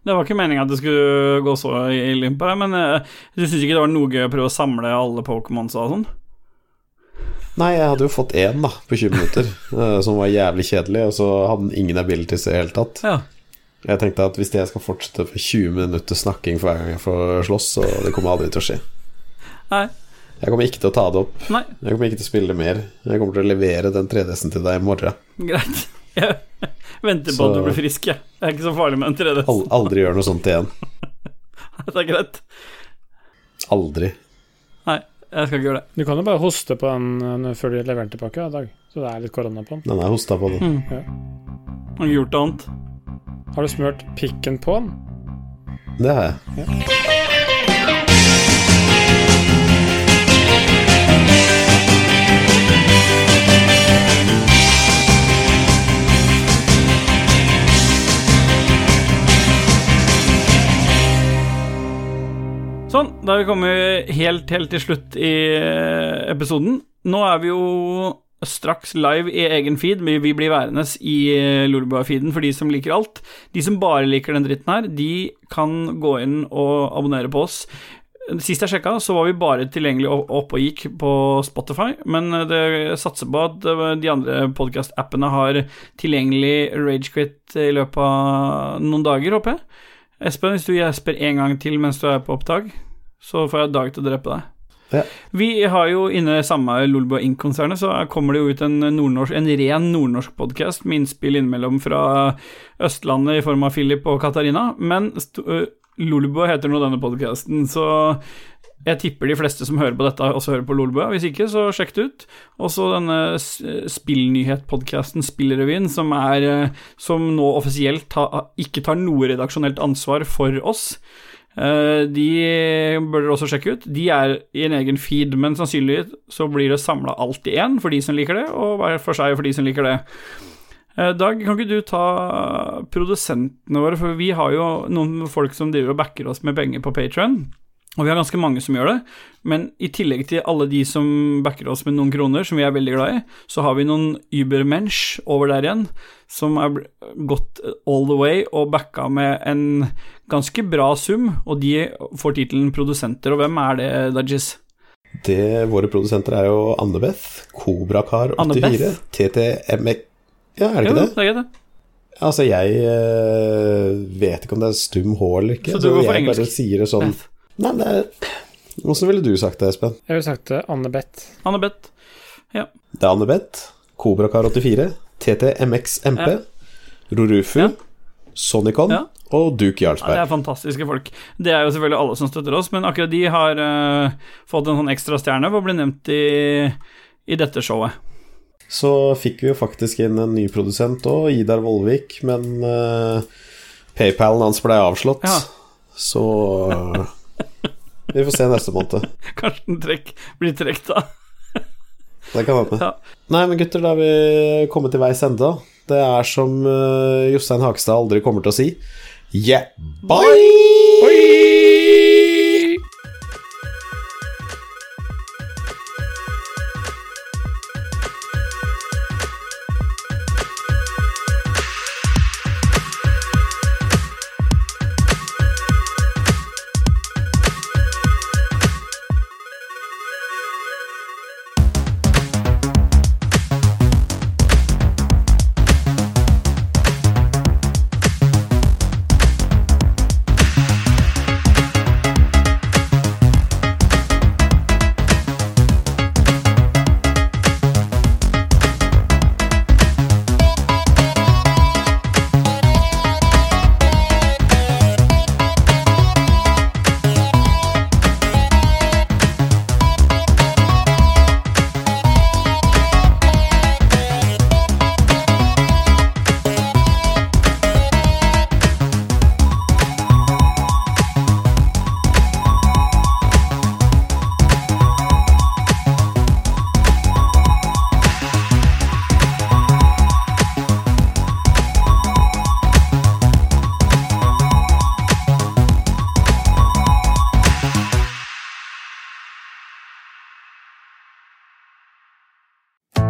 Ja. Det var ikke meninga at det skulle gå så ille limpa, men eh, du syns ikke det var noe gøy å prøve å samle alle Pokémonsa og sånn? Nei, jeg hadde jo fått én da, på 20 minutter, eh, som var jævlig kjedelig, og så hadde den ingen abilities i det hele tatt. Ja. Jeg tenkte at hvis jeg skal fortsette med 20 minutter snakking for hver gang jeg får slåss, så det kommer aldri til å skje. Nei. Jeg kommer ikke til å ta det opp. Nei, Jeg kommer ikke til å spille mer. Jeg kommer til å levere den 3DS-en til deg i morgen. greit. Jeg venter på Så- at du blir frisk, jeg. Det er ikke så farlig med en 3D. Aldri gjør noe sånt igjen. Det er greit. Aldri. Nei, jeg skal ikke gjøre det. Du kan jo bare hoste på den eh, før du leverer den tilbake, i Dag. Så det er litt korona på den. Den er hosta på, den. Har du gjort annet. Har du smurt pikken på den? Det har jeg. Sånn, da har vi kommet helt, helt til slutt i eh, episoden. Nå er vi jo straks live i egen feed, men vi blir værende i eh, Lolbua-feeden for de som liker alt. De som bare liker den dritten her, de kan gå inn og abonnere på oss. Sist jeg sjekka, så var vi bare tilgjengelig opp og gikk på Spotify, men eh, det satser på at de andre podkast-appene har tilgjengelig Ragequit i løpet av noen dager, håper jeg. Espen, hvis du gjesper en gang til mens du er på opptak, så får jeg Dag til å drepe deg. Ja. Vi har jo inne samme Lolbua Inc.-konsernet, så kommer det jo ut en, nordnorsk, en ren nordnorsk podkast med innspill innimellom fra Østlandet i form av Philip og Katarina, men st- Lolbua heter nå denne podkasten, så jeg tipper de fleste som hører på dette, også hører på Lolbua. Hvis ikke, så sjekk det ut. Også denne spillnyhetpodkasten Spillrevyen, som er eh, Som nå offisielt ta, ikke tar noe redaksjonelt ansvar for oss. Eh, De bør dere også sjekke ut. De er i en egen feed, men sannsynligvis så blir det samla alt i én for de som liker det, og hver for seg for de som liker det. Eh, Dag, kan ikke du ta produsentene våre, for vi har jo noen folk som driver og backer oss med penger på Patron. Og vi har ganske mange som gjør det, men i tillegg til alle de som backer oss med noen kroner, som vi er veldig glad i, så har vi noen Übermensch over der igjen, som er gått all the way og backa med en ganske bra sum, og de får tittelen produsenter. Og hvem er det, Dajis? Det, våre produsenter er jo Annebeth, Kobrakar84, Annebeth? TTMX Ja, er det Jo, ikke det? det er ikke det. Altså, jeg eh, vet ikke om det er stum H eller ikke. Så for jeg bare sier det sånn Beth. Nei, det er Åssen ville du sagt det, Espen? Jeg ville sagt det Anne-Beth. ja. Det er Anne-Beth, Kobrakar84, TTMXMP, Ja. Rorufu, Ja. Sonicon Ja. og Duke Ja, det er fantastiske folk. Det er jo selvfølgelig alle som støtter oss, men akkurat de har uh, fått en sånn ekstra stjerne for å bli nevnt i, i dette showet. Så fikk vi jo faktisk inn en ny produsent òg, Idar Vollvik, men uh, PayPalen hans ble avslått. Ja. Så eh, vi får se neste måned. Kanskje den trekk, blir trukket da. Det kan hende. Ja. Nei, men gutter, da har vi kommet til veis ende. Det er som uh, Jostein Hakestad aldri kommer til å si Yeah, bye! bye!